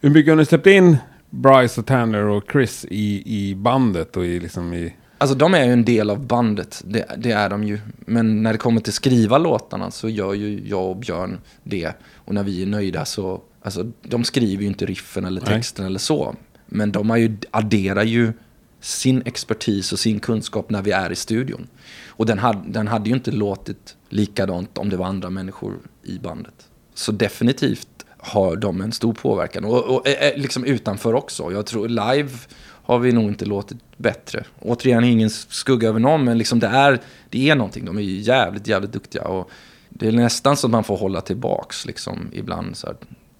Hur mycket har ni släppt in Bryce och Tanner och Chris i, i bandet och i liksom i... Alltså de är ju en del av bandet, det, det är de ju. Men när det kommer till skriva låtarna så gör ju jag och Björn det. Och när vi är nöjda så, alltså de skriver ju inte riffen eller Nej. texten eller så. Men de har ju, adderar ju sin expertis och sin kunskap när vi är i studion. Och den hade, den hade ju inte låtit likadant om det var andra människor i bandet. Så definitivt har de en stor påverkan. Och, och eh, liksom utanför också. Jag tror live har vi nog inte låtit bättre. Återigen, ingen skugga över någon, men liksom det, är, det är någonting. De är ju jävligt, jävligt duktiga. Och det är nästan så att man får hålla tillbaks liksom, ibland. Så här,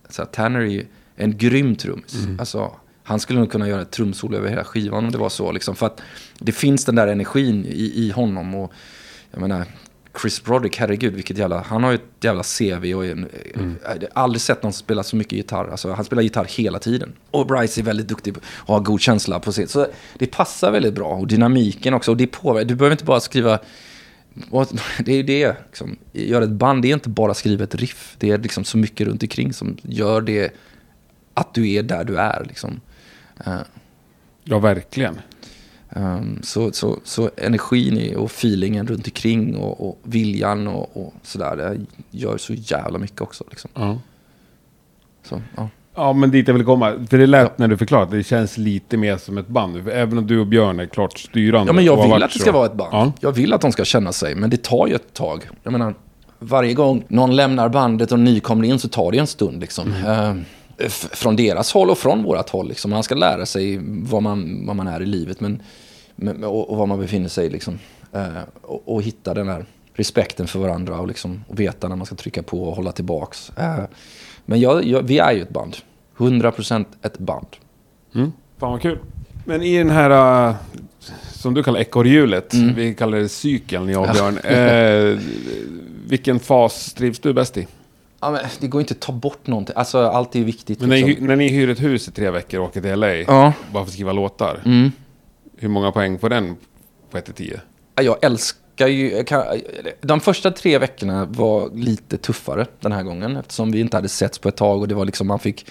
så här, Tanner är en grym trummis. Alltså, han skulle nog kunna göra ett trumsolo över hela skivan om det var så. Liksom, för att det finns den där energin i, i honom. Och jag menar, Chris Broderick, herregud vilket jävla... Han har ju ett jävla CV och en, jag har aldrig sett någon spela så mycket gitarr. Alltså, han spelar gitarr hela tiden. Och Bryce är väldigt duktig och har god känsla på sitt. Så det passar väldigt bra. Och dynamiken också. Och det påverkar. Du behöver inte bara skriva... Det är ju det. Liksom. Göra ett band, det är inte bara skriva ett riff. Det är liksom så mycket runt omkring som gör det att du är där du är. Liksom. Ja, verkligen. Um, så, så, så energin och feelingen runt omkring och, och viljan och, och sådär, det gör så jävla mycket också. Liksom. Ja. Så, ja. Ja, men dit jag vill komma. För det lät när du förklarade, det känns lite mer som ett band. För även om du och Björn är klart styrande. ja, men jag vill att det så. ska vara ett band. Ja. Jag vill att de ska känna sig, men det tar ju ett tag. Jag menar, varje gång någon lämnar bandet och en ny kommer in så tar det en stund. Liksom. Eh, f- från deras håll och från vårat håll. Liksom. Man ska lära sig vad man, vad man är i livet men, men, och, och var man befinner sig. Liksom. Eh, och, och hitta den här respekten för varandra och, liksom, och veta när man ska trycka på och hålla tillbaks. Eh, men jag, jag, vi är ju ett band. 100% ett band. Mm. Fan vad kul. Men i den här, äh, som du kallar ekorrhjulet, Mm. vi kallar det cykeln, jag och Björn. Eh, vilken fas trivs du bäst i? Ja, men det går inte att ta bort någonting. Alltså, allt är viktigt. Men när, liksom. ni, när ni hyr ett hus i tre veckor och åker till LA, Ja. bara för att skriva låtar. Mm. Hur många poäng får den på 1 till 10? Ja, Jag älskar ju... jag Kan, de första tre veckorna var lite tuffare den här gången. Eftersom vi inte hade setts på ett tag och det var liksom man fick...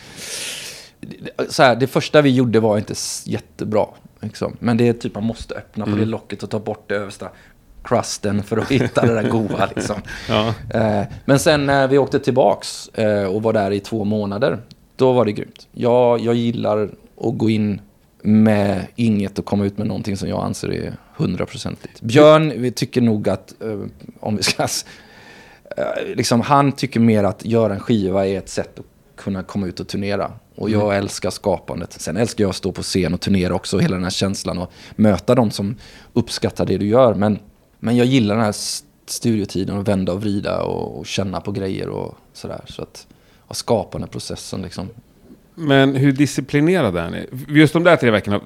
Så här, det första vi gjorde var inte jättebra. Liksom. Men det är typ man måste öppna på det locket och ta bort det översta crusten för att hitta det där goa. Liksom. Ja. Eh, men sen när vi åkte tillbaks eh, och var där i två månader, då var det grymt. Jag, jag gillar att gå in med inget och komma ut med någonting som jag anser är Hundraprocentigt. Björn vi tycker nog att, eh, om vi ska... liksom, han tycker mer att göra en skiva är ett sätt att kunna komma ut och turnera. Och jag älskar skapandet. Sen älskar jag att stå på scen och turnera också, hela den här känslan och möta de som uppskattar det du gör. Men, men jag gillar den här studiotiden och vända och vrida och, och känna på grejer och sådär. Så att, och processen liksom. Men hur disciplinerad är ni? Just de där tre veckorna,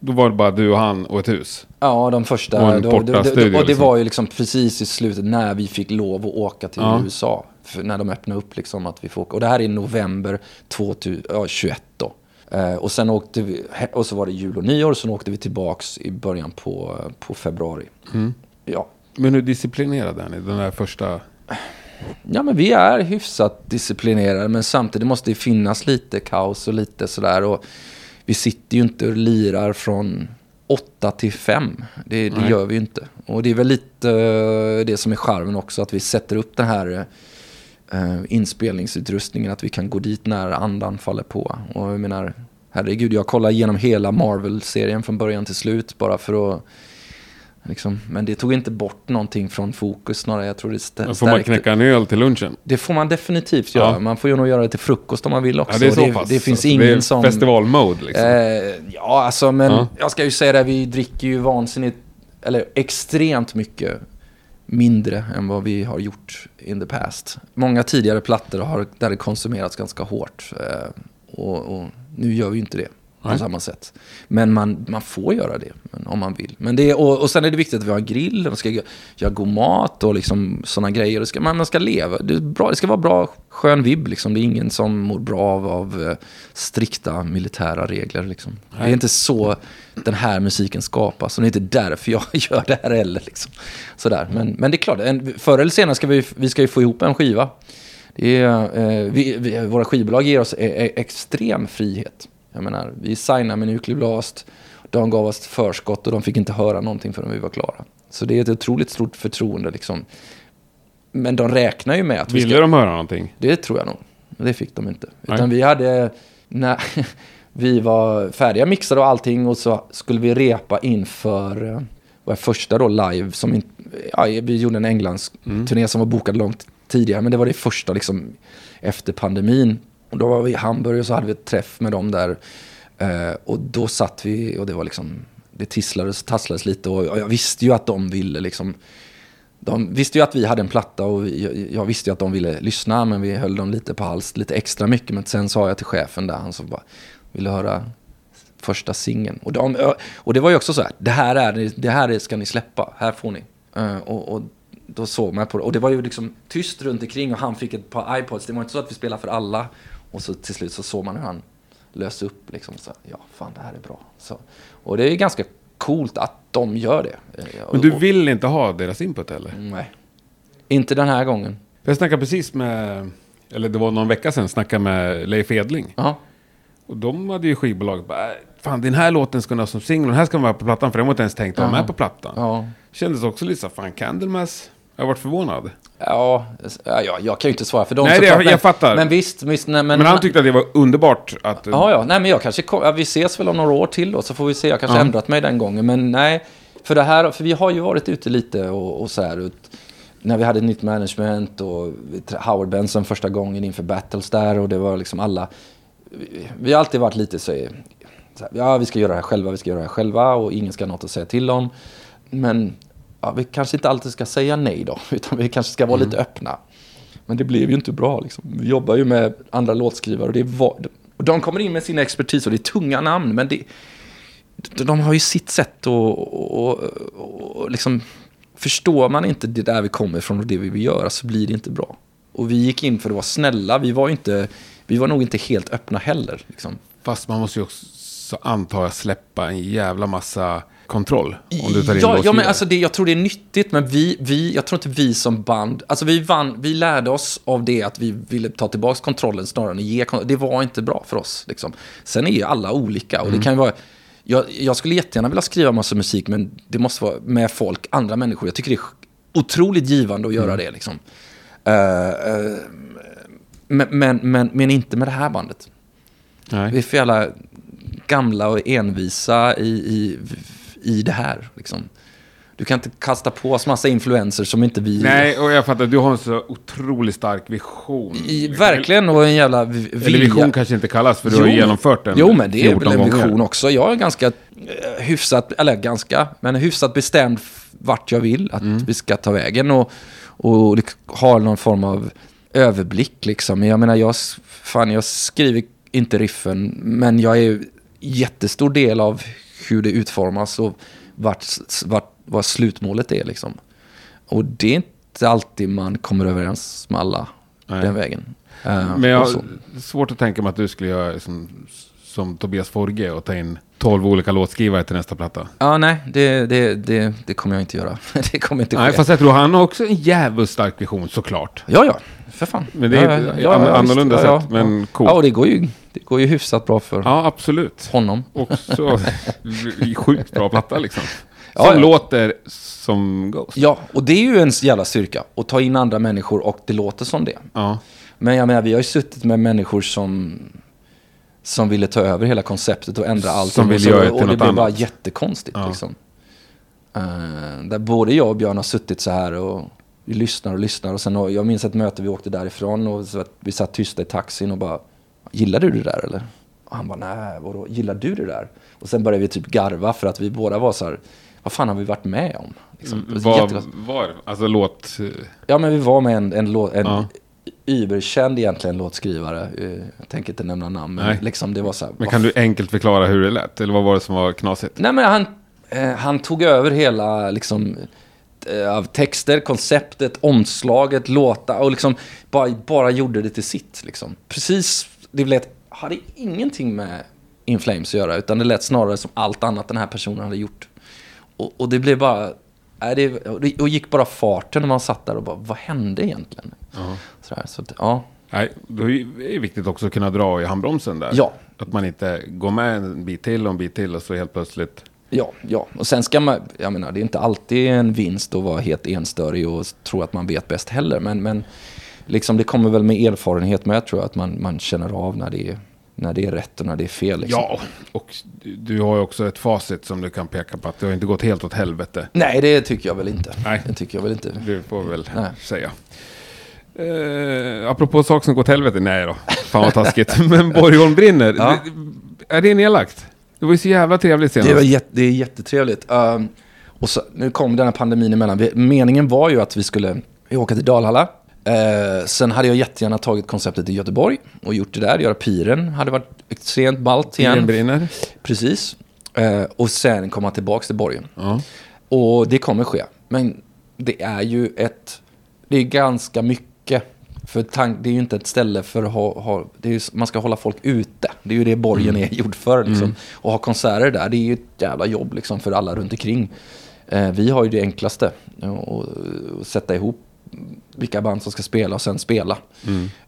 då var det bara du och han och ett hus. Ja, de första. Och en då- då- då- och det liksom. var ju liksom precis i slutet när vi fick lov att åka till Ja. USA. När de öppnade upp liksom att vi får åka. Och det här är november 2021 då. Eh, och sen åkte vi, och så var det jul och nyår. Och sen åkte vi tillbaks i början på, på februari. Mm. Ja. Men hur disciplinerad är ni? Den där första... ja, men vi är hyfsat disciplinerade. Men samtidigt måste det finnas lite kaos och lite sådär. Och vi sitter ju inte och lirar från åtta till fem. Det, det gör vi ju inte. Och det är väl lite eh, det som är charmen också. Att vi sätter upp den här eh, inspelningsutrustningen. Att vi kan gå dit när andan faller på. Och jag menar, herregud, jag kollar igenom hela Marvel-serien från början till slut. Bara för att... Liksom, men det tog inte bort någonting från fokus snarare. Jag tror det stä- får man knäcka en öl till lunchen. det får man definitivt göra. Ja. Man får ju nog göra det till frukost om man vill också. Ja, det är så det, pass. det finns Alltså, ingen det är som... festivalmode liksom. Eh, ja, alltså, men Ja. jag ska ju säga det, vi dricker ju vansinnigt, eller extremt mycket mindre än vad vi har gjort in the past. Många tidigare plattor har där det konsumerats ganska hårt. Eh, och, och nu gör vi ju inte det på Nej. samma sätt. Men man, man får göra det om man vill. Men det, och, och sen är det viktigt att vi har grill, man ska gö- göra god mat och liksom sådana grejer. Det ska, man, man ska leva, det, är bra, det ska vara bra skön vibb. Liksom. Det är ingen som mår bra av, av eh, strikta militära regler. Liksom. Det är inte så den här musiken skapas. Och det är inte därför jag gör det här heller. Liksom. Sådär. Men, men det är klart, en, förr eller senare ska vi, vi ska ju få ihop en skiva. Det är, eh, vi, vi, våra skivbolag ger oss e, e, extrem frihet. Jag menar, vi signade med Nuclear Blast. De gav oss förskott och de fick inte höra någonting förrän vi var klara. Så det är ett otroligt stort förtroende liksom. Men de räknar ju med att vi Ville ska... de höra någonting? Det tror jag nog. Det fick de inte. Nej. Utan vi hade... När vi var färdiga mixade och allting och så skulle vi repa inför eh, vår första då live. Som in, ja, vi gjorde en Englands turné som var bokad långt tidigare. Men det var det första liksom efter pandemin. Och då var vi i Hamburg och så hade vi ett träff med dem där. Eh, och då satt vi och det var liksom... Det tisslades och tasslades lite och jag visste ju att de ville liksom... De visste ju att vi hade en platta och vi, jag, visste ju att de ville lyssna men vi höll dem lite på hals lite extra mycket. Men sen sa jag till chefen där, han som bara ville höra första singeln. Och, de, och det var ju också så här, det här, är, det här ska ni släppa, här får ni. Eh, och, och då såg man på det. Och det var ju liksom tyst runt omkring och han fick ett par iPods. Det var inte så att vi spelade för alla. Och så till slut så såg man hur han löste upp liksom. Så, ja, fan det här är bra. Så, och det är ganska coolt att de gör det. Eh, Men du vill inte ha deras input heller? Nej. Inte den här gången. Jag snackade precis med, eller det var någon vecka sedan, snackade med Leif Edling. Ja. Och de hade ju skivbolaget bara, "Äh, fan den här låten ska ni ha som singel, den här ska vara på plattan, för den var inte ens tänkt att vara med på plattan. Ja. Kändes också lite så, fan Candlemass, jag varit förvånad. Ja, ja, ja, jag kan ju inte svara för dem Nej, det- jag men, fattar. Men visst, visst nej, men, Men han tyckte att det var underbart att... Ja, ja, nej men jag kanske, ja, vi ses väl om några år till då, så får vi se. Jag kanske Ja. ändrat mig den gången, men nej. För det här, för vi har ju varit ute lite och, och så här. ut- När vi hade nytt management och Howard Benson första gången inför battles där och det var liksom alla. Vi, vi har alltid varit lite så, så här, ja vi ska göra det här själva, vi ska göra det här själva och ingen ska ha något att säga till om. Men ja, vi kanske inte alltid ska säga nej då, utan vi kanske ska vara lite öppna. Men det blev ju inte bra. Liksom. Vi jobbar ju med andra låtskrivare och, det var, och de kommer in med sin expertis och det är tunga namn. Men det, de, har ju sitt sätt och, och, och, liksom, förstår man inte det där vi kommer ifrån och det vi vill göra så blir det inte bra. Och vi gick in för att vara snälla. Vi var, inte, vi var nog inte helt öppna heller. Liksom. Fast man måste ju också, antar jag, släppa en jävla massa kontroll. Om du tar in ja, ja, men alltså det, jag tror det är nyttigt, men vi, vi, jag tror inte vi som band, alltså vi vann, vi lärde oss av det att vi ville ta tillbaka kontrollen snarare än att ge kon- Det var inte bra för oss. Liksom. Sen är ju alla olika och det kan ju vara, jag, jag skulle jättegärna vilja skriva massa musik, men det måste vara med folk, andra människor. Jag tycker det är otroligt givande att göra det. Liksom. Eh, eh, men, men, men, men inte med det här bandet. Vi är Nej. för jävla gamla och envisa i, i, i det här. Liksom. Du kan inte kasta på oss massa influencers som inte vi... Nej, och jag fattar. Du har en så otroligt stark vision. I, verkligen, och en jävla vi- Eller vilja. vision kanske inte kallas, för du har ju genomfört den Jo, men det är 14 väl en gånger. vision också. Jag är ganska eh, hyfsat, eller ganska, men hyfsat bestämd vart jag vill att Mm. vi ska ta vägen. Och, och lik- ha någon form av överblick liksom. Jag menar, jag, fan, jag skriver inte riffen, men jag är jättestor del av hur det utformas och vart, vart, vad slutmålet är liksom. Och det är inte alltid man kommer överens med alla Nej. den vägen. Eh, Men jag har svårt att tänka mig att du skulle göra som, som Tobias Forge och ta in 12 olika låtskrivare till nästa platta. Ja, nej, det, det, det, det kommer jag inte göra. Det kommer inte ske. Nej, fast jag tror han har också en jävligt stark vision såklart. Ja, ja, för fan. Men det är ja, an- annorlunda visst. sätt, men coolt. Ja, och det går ju, det går ju hyfsat bra för Ja, absolut. honom. Också sjukt bra platta liksom. Ja, Som ja. låter som Ghost. Ja, och det är ju en jävla styrka. Att ta in andra människor och det låter som det. Ja. Men jag menar, vi har ju suttit med människor som, som ville ta över hela konceptet och ändra allt. Som och ville så- göra det till Och det blev bara jättekonstigt Ja. liksom. Eh, där både jag och Björn har suttit så här och vi lyssnar och lyssnar. Och sen, har- jag minns ett möte vi åkte därifrån och så att vi satt tysta i taxin och bara Gillar du det där eller? Och han bara nej, vadå? Gillar du det där? Och sen började vi typ garva för att vi båda var så här Vad fan har vi varit med om? Liksom. Det var var Alltså låt... Ja, men vi var med en, en, låt, en Ja. überkänd egentligen låtskrivare. Eh, Jag tänker inte nämna namn, men Nej. liksom det var så här. Men kan du enkelt förklara hur det lät? Eller vad var det som var knasigt? Nej, men han, eh, han tog över hela liksom, eh, av texter, konceptet, omslaget, låta och liksom bara, bara gjorde det till sitt. Liksom. Precis, det lät, hade ingenting med In Flames att göra, utan det lät snarare som allt annat den här personen hade gjort. Och, och det blev bara, nej, det, och gick bara farten när man satt där och bara, vad hände egentligen? Sådär, så att, ja. Nej, då är det viktigt också att kunna dra i handbromsen där. Ja. Att man inte går med en bit till och en bit till och så helt plötsligt... Ja, ja. Och sen ska man, jag menar, det är inte alltid en vinst att vara helt enstörig och tro att man vet bäst heller. Men, men liksom det kommer väl med erfarenhet med, tror jag, att man, man känner av när det, är, när det är rätt och när det är fel. Liksom. Ja, och du- har ju också ett facit som du kan peka på att det har inte gått helt åt helvete. Nej, det tycker jag väl inte. Nej. Det tycker jag väl inte. Det får vi väl Nej. säga. Eh, apropå saker som gått helvete. Nej då, fan vad taskigt. Men Borgholm brinner. Ja. Är det nedlagt? Det var ju så jävla trevligt senast. Det, var jätte, det är jättetrevligt. Um, och så, nu kom den här pandemin emellan. Vi, meningen var ju att vi skulle åka till Dalhalla. Eh, sen hade jag jättegärna tagit konceptet i Göteborg och gjort det där. Göra piren hade varit extremt ballt igen. Igen brinner. Precis. Eh, och sen komma tillbaka till borgen. Ja. Och det kommer ske. Men det är ju ett... Det är ganska mycket. För tank, det är ju inte ett ställe för att ha... ha ju, man ska hålla folk ute. Det är ju det borgen är gjord för. Liksom. Och ha konserter där, det är ju ett jävla jobb liksom, för alla runt omkring. Eh, vi har ju det enklaste. Att sätta ihop vilka band som ska spela och sen spela.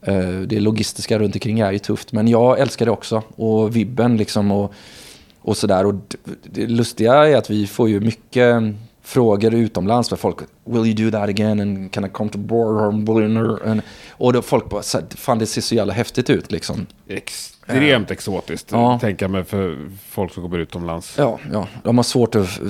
Eh, det logistiska runt omkring är ju tufft. Men jag älskar det också. Och vibben liksom. Och, och sådär. Och det lustiga är att vi får ju mycket frågor utomlands med folk. Will you do that again? And can I come to Bornholm? Och då folk bara, fan det ser så jävla häftigt ut liksom. Extremt exotiskt. Ja. Tänker mig för folk som kommer utomlands. Ja, ja, de har svårt att eh,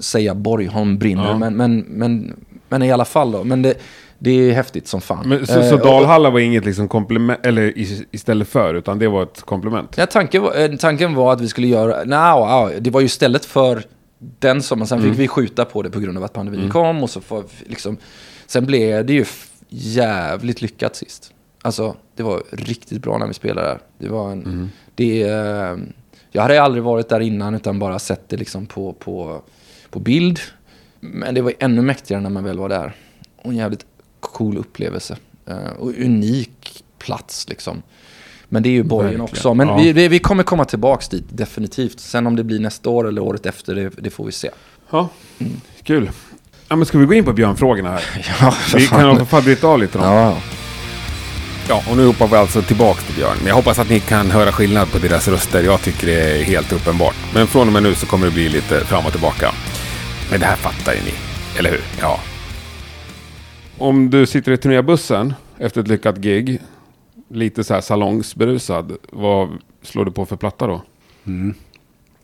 säga Borgholm brinner. Ja. Men, men, men, men i alla fall då. Men det, det är häftigt som fan. Men, så, Eh, så Dalhalla var inget liksom komplement, eller is- istället för, utan det var ett komplement? Ja, tanken, var, tanken var att vi skulle göra... Nej, no, det var ju istället för den sommaren. Sen Mm. fick vi skjuta på det på grund av att pandemin kom. Och så får, liksom, sen blev det ju jävligt lyckat sist. Alltså, det var riktigt bra när vi spelade där. Det var en... Mm. Det, eh, jag hade aldrig varit där innan utan bara sett det liksom på, på, på bild. Men det var ännu mäktigare när man väl var där. Och en jävligt cool upplevelse. Eh, och unik plats liksom. Men det är ju borgen också. Men Ja. vi, vi, kommer komma tillbaka dit, definitivt. Sen om det blir nästa år eller året efter, det, det får vi se. Ja, kul. Ja, men ska vi gå in på björnfrågorna här? Ja, Vi kan i alla bryta av lite då. Ja, Ja, och nu hoppar vi alltså tillbaks till Björn. Men jag hoppas att ni kan höra skillnad på deras röster. Jag tycker det är helt uppenbart. Men från och med nu så kommer det bli lite fram och tillbaka. Men det här fattar ju ni, eller hur? Ja. Om du sitter i turnébussen efter ett lyckat gig, lite så här salongsberusad, vad slår du på för platta då?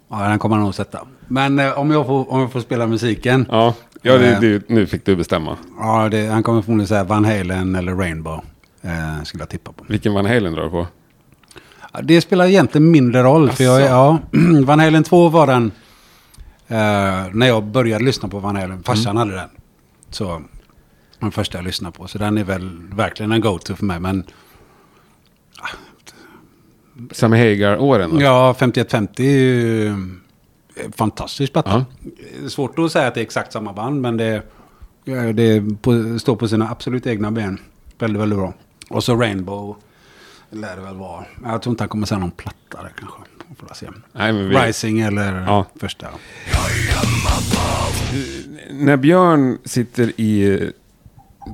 Ja, den kommer han nog sätta. Men eh, om, jag får, om jag får spela musiken. Ja, ja det, Eh. det, nu fick du bestämma. Ja, det, han kommer förmodligen säga Van Halen eller Rainbow. Eh, skulle jag tippa på. Vilken Van Halen drar du på? Ja, Det spelar egentligen mindre roll. För jag, ja, Van Halen 2 var den... Eh, när jag började lyssna på Van Halen. Farsan hade den. Så den första jag lyssnade på. Så den är väl verkligen en go-to för mig. Men Sammy Hagar-åren? ja, 5150 är ju en fantastisk platta. Det är Svårt att säga att det är exakt samma band. Men det, ja, det på, står på sina absolut egna ben. Väldigt, väldigt bra. Och så Rainbow. Lär det väl vara. Jag tror inte han kommer säga någon platta där kanske. Nej, vi, Rising eller Ja. första. när Björn sitter i eh,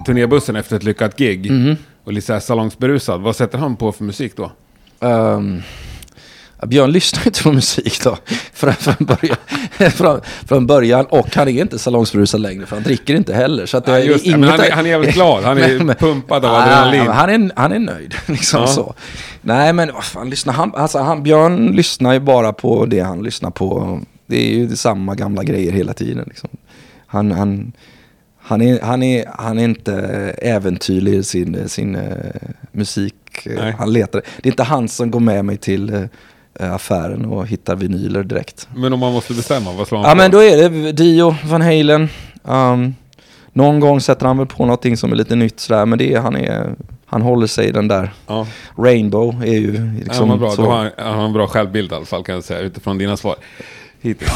turnébussen efter ett lyckat gig Mhm. och lite salongsberusad, vad sätter han på för musik då? Ja, Björn lyssnar inte på musik då. Från, från, början, från, från början. Och han är inte salongsberusad längre. För han dricker inte heller. Så att det det. inget Men han är- han är jävligt glad. Han är pumpad av adrenalin. Ja, han, är, han är nöjd. Liksom Ja. så. Nej men vad fan, lyssnar han, alltså, han, Björn lyssnar ju bara på det han lyssnar på. Det är ju samma gamla grejer hela tiden. Liksom. Han, han, han, är, han, är, han är inte äventyrlig i sin, sin uh, musik. Nej. Han letar. Det är inte han som går med mig till uh, affären och hittar vinyler direkt. Men om man måste bestämma, vad slår han Ja på? men då är det Dio, Van Halen. Um, någon gång sätter han väl på någonting som är lite nytt sådär. Men det är, han, är, han håller sig i den där. Ja, Rainbow är ju liksom, ja, bra. så. Då har han, han har en bra självbild i alla fall kan jag säga, utifrån dina svar. Hittills.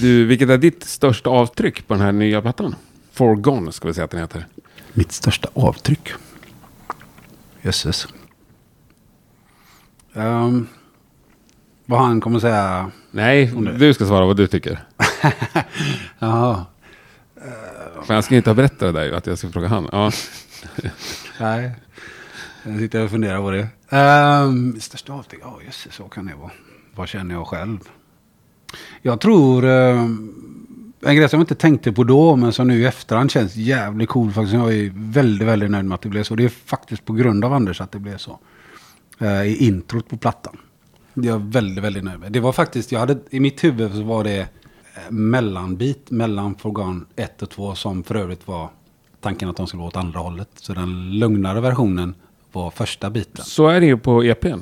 Du, vilket är ditt största avtryck på den här nya plattan? Forgone ska vi säga att den heter. Mitt största avtryck. Jösses. Um, vad han kommer säga. Nej, du ska svara vad du tycker. Jaha. För jag ska inte ha berättat det där att jag ska fråga han. Ja. Nej. Jag sitter och funderar på det. Um, största avtryck. Ja, jösses. Så kan det vara. Vad känner jag själv? Jag tror... ehm, en grej som jag inte tänkte på då, men som nu i efterhand känns jävligt cool faktiskt. Jag är väldigt, väldigt nöjd med att det blev så. Det är faktiskt på grund av Anders att det blev så. Eh, I introt på plattan. Det är jag väldigt, väldigt nöjd med. Det var faktiskt, jag hade, i mitt huvud så var det eh, mellanbit mellan Forgan 1 och 2 som för övrigt var tanken att de skulle vara åt andra hållet. Så den lugnare versionen var första biten. Så är det ju på EPn.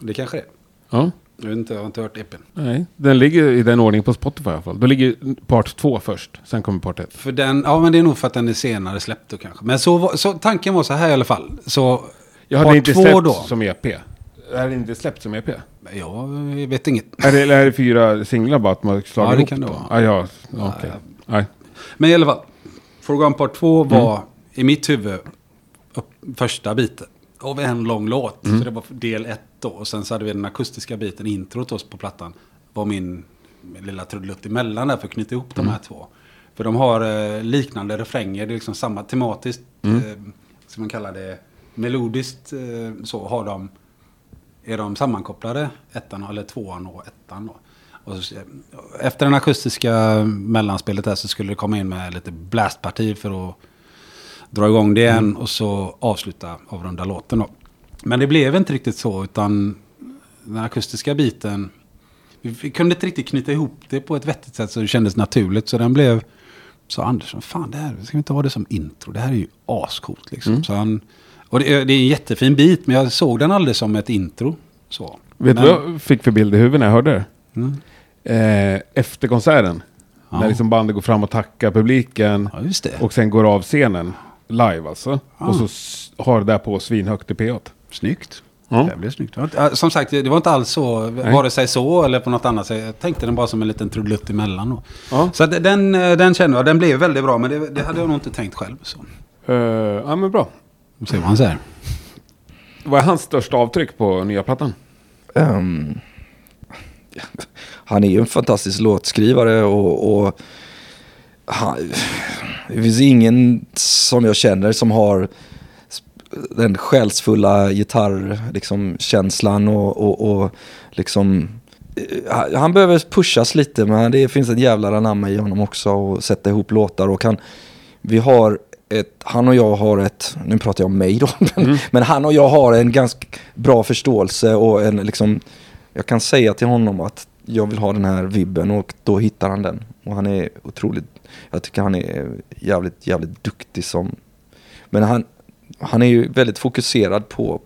Det kanske det är. Ja. Jag, vet inte, jag har inte hört EPn. Nej, den ligger i den ordningen på Spotify i alla fall. Då ligger part två först, sen kommer part ett. För den, ja men det är nog för att den är senare släppt då kanske. Men så, så tanken var så här i alla fall. Så Jag hade part inte två släppt då. som EP. Är det inte släppt som EP? Jag vet inget. Är det, eller är det fyra singlar bara att man Ja, det kan det vara. Ja, ja, okej. Nej. Men i alla fall. Forgan Part 2 var i mitt huvud upp, första biten. Av en lång låt. Så det var del ett då. Och sen så hade vi den akustiska biten, introt oss på plattan. Var min, min lilla trudelutt emellan där för att knyta ihop de här två. För de har eh, liknande refränger. Det är liksom samma tematiskt, eh, som man kallar det, melodiskt eh, så har de är de sammankopplade, ettan eller tvåan och ettan. Då. Och så, efter den akustiska mellanspelet där så skulle det komma in med lite blastparti för att dra igång det igen och så avsluta avrunda låten. Då. Men det blev inte riktigt så utan den akustiska biten, vi, kunde inte riktigt knyta ihop det på ett vettigt sätt så det kändes naturligt. Så den blev, sa Andersson, fan det här, ska vi inte ha det som intro? Det här är ju ascoolt liksom. Så han, och det, är- det är en jättefin bit men jag såg den aldrig som ett intro. Så. Vet du vad jag fick för bild i huvudet när jag hörde det? Mm. Eh, efter konserten. Ja. När liksom bandet går fram och tackar publiken. Ja. Och sen går av scenen. Live alltså. Ja. Och så s- har det där på svinhögt i P8. Snyggt. Ja. Det blev snyggt. Äh, Som sagt, det var inte alls så, vare sig så eller på något annat sätt. Jag tänkte den bara som en liten trudelutt emellan. Då. Ja. Så att den, eh, den kände jag, den blev väldigt bra. Men det, det hade jag nog inte tänkt själv. Så. Eh, ja men bra. Vi ser vad han säger. Vad är hans största avtryck på nya plattan? Ehm, han är ju en fantastisk låtskrivare och, och han, det finns ingen som jag känner som har den själsfulla gitarrkänslan liksom, känslan och, och, och liksom eh, han behöver pushas lite men det finns en jävla anamma i honom också och sätta ihop låtar och han, vi har ett, han och jag har ett, nu pratar jag om mig då, men, men han och jag har en ganska bra förståelse och en liksom jag kan säga till honom att jag vill ha den här vibben och då hittar han den. Och han är otroligt, jag tycker han är jävligt, jävligt duktig som, men han, han är ju väldigt fokuserad på,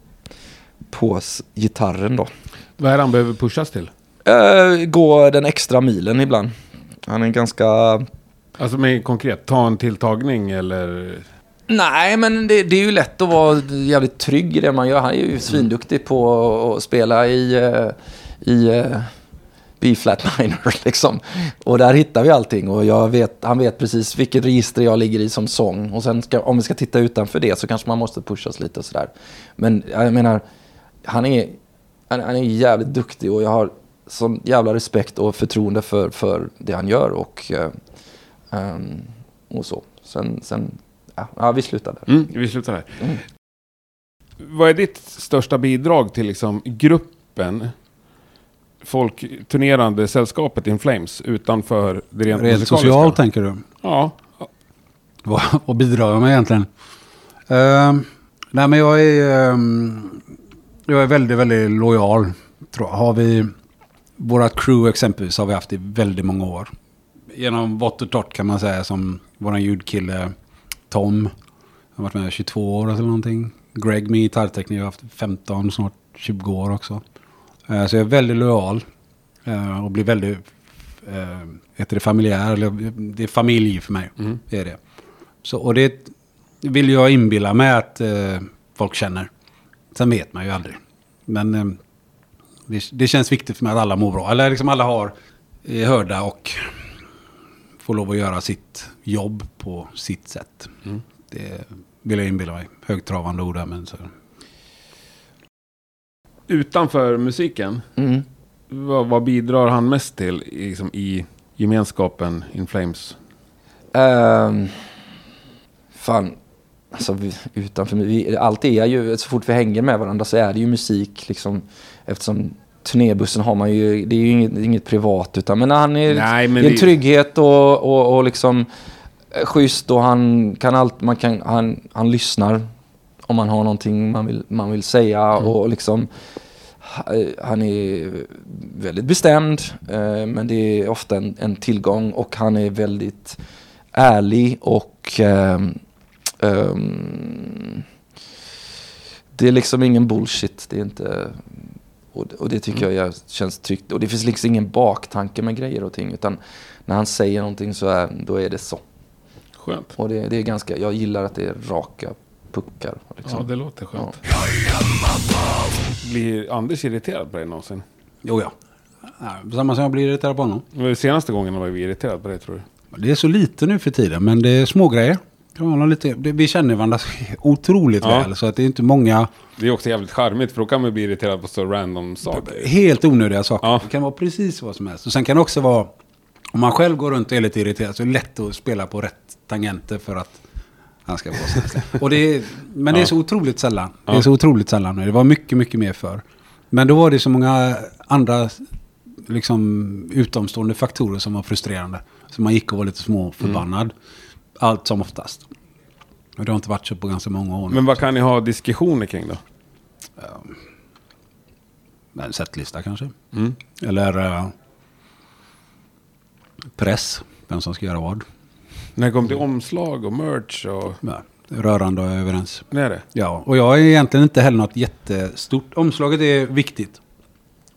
på gitarren då. Vad är det han behöver pushas till? Uh, gå den extra milen ibland. Han är ganska... Alltså mer konkret, ta en tilltagning eller? Nej, men det, det är ju lätt att vara jävligt trygg i det man gör. Han är ju svinduktig på att spela i, eh, i eh, B-flat minor liksom. Och där hittar vi allting och jag vet, han vet precis vilket register jag ligger i som sång. Och sen ska, om vi ska titta utanför det så kanske man måste pushas lite och sådär. Men jag menar, han är, han, han är jävligt duktig och jag har sån jävla respekt och förtroende för, för det han gör och, ehm, och så. Sen, sen ja, ja, vi slutar där. Mm, vi slutar här. Mm. Vad är ditt största bidrag till liksom gruppen? Folkturnerande sällskapet In Flames utanför det rent, Rent socialt tänker du? Ja. Vad, vad bidrar jag med egentligen? Ehm, nej men jag är, ehm, jag är väldigt, väldigt lojal. Tror jag. Har vi våra crew exempelvis har vi haft i väldigt många år. Genom vått och torrt kan man säga som vår ljudkille Tom. Han har varit med i 22 år eller någonting. Greg med gitarrteknik har haft 15, snart 20 år också. Eh, så jag är väldigt lojal. eh, och blir väldigt, eh, heter det familjär? Eller, det är familj för mig. Mm. Det är det. Så, och det vill jag inbilla mig att eh, folk känner. Sen vet man ju aldrig. Men eh, det, det känns viktigt för mig att alla mår bra. Eller liksom alla har är hörda och får lov att göra sitt jobb på sitt sätt. Mm. Det vill jag inbilla mig. Högtravande ord där, men så. Utanför musiken, Mm. vad, vad bidrar han mest till i, liksom, i gemenskapen In Flames? Ehm, fan, alltså vi, utanför vi, allt är ju, så fort vi hänger med varandra så är det ju musik liksom. Eftersom turnébussen har man ju, det är ju inget, inget privat utan men han är, Nej, men det är en trygghet och, och, och liksom eh, schysst och han kan allt, man kan, han, han lyssnar om man har någonting man vill, man vill säga och liksom ha- han är väldigt bestämd eh, men det är ofta en, en tillgång och han är väldigt ärlig och ehm, ehm, det är liksom ingen bullshit. Det är inte, och, och det tycker jag känns tryggt. Och det finns liksom ingen baktanke med grejer och ting. Utan när han säger någonting så är, då är det så. Skönt. Och det, det är ganska, jag gillar att det är raka puckar. Liksom. Ja, det låter skönt. Blir Anders irriterad på dig någonsin? Jo, ja. Nej, Samma som jag blir irriterad på honom. Det Senaste gången var vi irriterad på dig tror du? Det är så lite nu för tiden, men det är små grejer. Lite, vi känner varandra otroligt Ja. väl, så att det är inte många Det är också jävligt charmigt för då kan man bli irriterad på så random saker. helt onödiga saker. Ja. Det kan vara precis vad som helst. Och sen kan det också vara, om man själv går runt och är lite irriterad, så är det lätt att spela på rätt tangenter för att han ska vara så. och det är, Men det är så otroligt sällan. Det är så otroligt sällan nu. Det var mycket, mycket mer för. Men då var det så många andra liksom, utomstående faktorer som var frustrerande. Så man gick och var lite små förbannad. Allt som oftast. Och det har inte varit så på ganska många år. Men vad kan ni ha diskussioner kring då? En setlista kanske. Mm. Eller eh, press. Vem som ska göra vad. När det kommer till omslag och merch och... Ja, rörande överens. När är det? Ja, och jag är egentligen inte heller något jättestort. Omslaget är viktigt.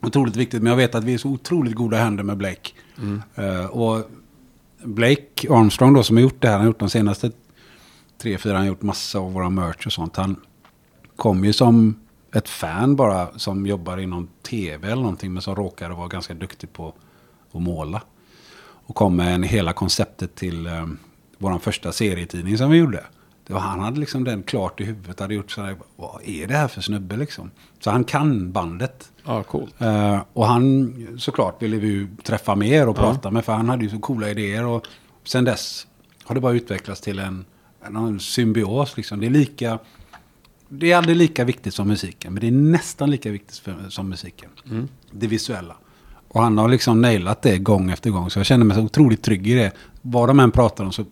Otroligt viktigt, men jag vet att vi är så otroligt goda händer med Blake. Eh, och Blake Armstrong då som har gjort det här, han har gjort de senaste tre, fyra, han har gjort massa av våra merch och sånt. Han kom ju som ett fan bara som jobbar inom tv eller någonting, men som råkade vara ganska duktig på att måla. Och kom med en, hela konceptet till eh, vår första serietidning som vi gjorde. Var, han hade liksom den klart i huvudet, hade gjort sådär, vad är det här för snubbe liksom? Så han kan bandet. Ja, coolt. Eh, och han, såklart ville vi träffa mer och Ja. prata med, för han hade ju så coola idéer. Och sen dess har det bara utvecklats till en, en symbios. Liksom. Det är lika... Det är aldrig lika viktigt som musiken, men det är nästan lika viktigt för, som musiken. Mm. Det visuella. Och han har liksom nailat det gång efter gång, så jag känner mig så otroligt trygg i det. Vad de än pratar om så...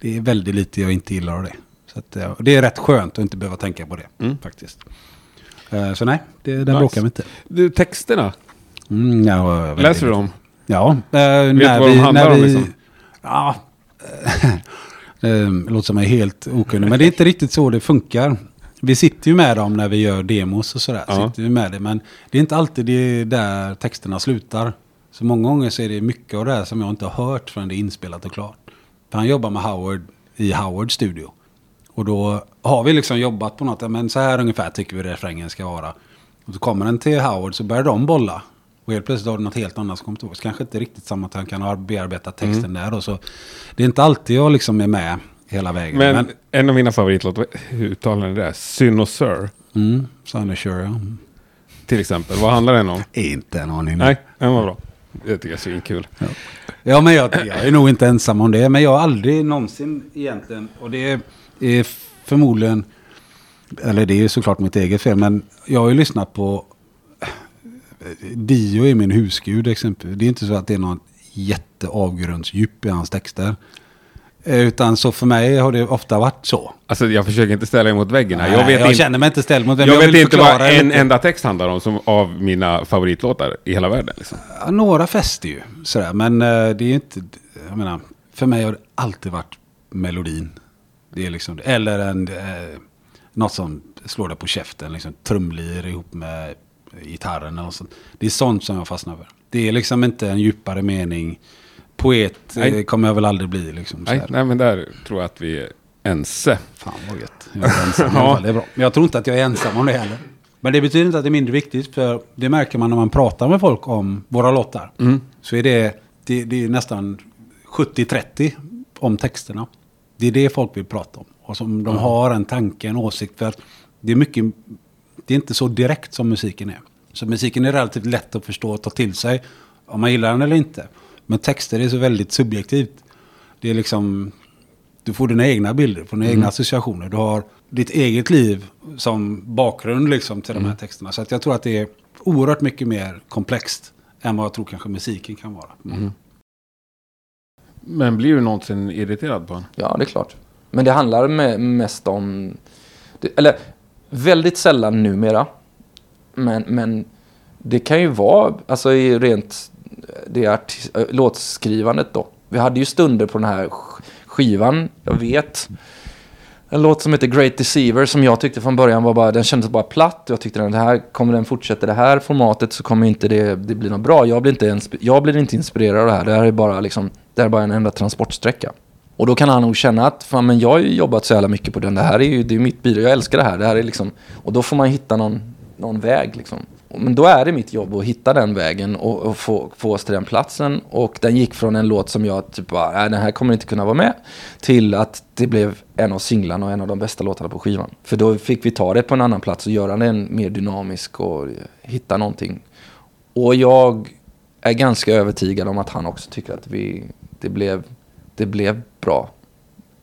Det är väldigt lite jag inte gillar av det. Så att, eh, det är rätt skönt att inte behöva tänka på det, Mm. faktiskt. Eh, Så nej, det, den Nice. bråkar vi inte. Du, texterna, Mm, ja, vet läser du dem? Ja. Eh, när du vad de vi, handlar när om, vi, liksom? Ja. det låter som jag är helt okunnig. Men det är inte riktigt så det funkar. Vi sitter ju med dem när vi gör demos och sådär. Ja. Sitter vi med det. Men det är inte alltid det där texterna slutar. Så många gånger så är det mycket av det här som jag inte har hört förrän det är inspelat och klart. För han jobbar med Howard i Howard studio. Och då har vi liksom jobbat på något, men så här ungefär tycker vi refrängen ska vara. Och så kommer den till Howard så börjar de bolla. Och helt plötsligt har du något helt annat som kommer tillbaka. Kanske inte riktigt samma att han kan ha bearbetat texten där. Och så. Det är inte alltid jag liksom är med hela vägen. Men, Men, en av mina favoritlåtar, hur uttalar ni det? Cynosur, mm, Sonny Sure, ja. till exempel. Vad handlar den om? Inte en aning. Nej, den var bra. Det tycker jag är svinkul. Ja, men jag, jag är nog inte ensam om det. Men jag har aldrig någonsin egentligen, och det är, är förmodligen, eller det är ju såklart mitt eget fel, men jag har ju lyssnat på Dio är min husgud exempelvis. Det är inte så att det är någon jätteavgrundsdjup i hans texter. Eh, Utan så för mig har det ofta varit så. Alltså jag försöker inte ställa emot väggen här. Nej, Jag vet jag inte, känner mig inte ställd mot vem. jag vet vill inte vad en lite. enda text handlar om som av mina favoritlåtar i hela världen. Liksom. Ja, några fäster ju. Sådär. Men eh, det är ju inte... Jag menar, för mig har det alltid varit melodin. Det är liksom. Eller en, eh, något som slår dig på käften. Liksom, trumlir ihop med gitarren något sånt. Det är sånt som jag fastnar för. Det är liksom inte en djupare mening. Poet Nej. eh, kommer jag väl aldrig bli. Liksom, Nej, nej, men där tror jag att vi är ense. Fan vad gött. Jag är ensam. Det är bra. Men jag tror inte att jag är ensam om det heller. Men det betyder inte att det är mindre viktigt. För det märker man när man pratar med folk om våra låtar. Så är det, det, det är nästan 70-30 om texterna. Det är det folk vill prata om. Och som de har en tanke, en åsikt. För att det är mycket, det är inte så direkt som musiken är. Så musiken är relativt lätt att förstå och ta till sig. Om man gillar den eller inte. Men texter är så väldigt subjektivt. Det är liksom, du får dina egna bilder, får dina egna associationer. Du har ditt eget liv som bakgrund liksom till de här texterna. Så att jag tror att det är oerhört mycket mer komplext än vad jag tror kanske musiken kan vara. Men blir du någonsin irriterad på den? Ja, det är klart. Men det handlar me- mest om... Det, eller väldigt sällan numera. Men, men det kan ju vara, alltså i rent det arti- eh, låtskrivandet då. Vi hade ju stunder på den här skivan, jag vet. En låt som heter Great Deceiver som jag tyckte från början var bara, den kändes bara platt. Jag tyckte den här, kommer den fortsätta det här formatet så kommer inte det, det bli något bra. Jag blir inte, ens, jag blir inte inspirerad av det här. Det här är bara liksom, det här är bara en enda transportsträcka. Och då kan han nog känna att fan, men jag har ju jobbat så jävla mycket på den. Det här är ju det är mitt bidrag. Jag älskar det här. Det här är liksom, och då får man hitta någon, någon väg. Liksom. Men då är det mitt jobb att hitta den vägen och, och få, få oss till den platsen. Och den gick från en låt som jag typ bara, nej den här kommer inte kunna vara med. Till att det blev en av singlarna och en av de bästa låtarna på skivan. För då fick vi ta det på en annan plats och göra den mer dynamisk och hitta någonting. Och jag är ganska övertygad om att han också tycker att vi, det, blev, det blev bra.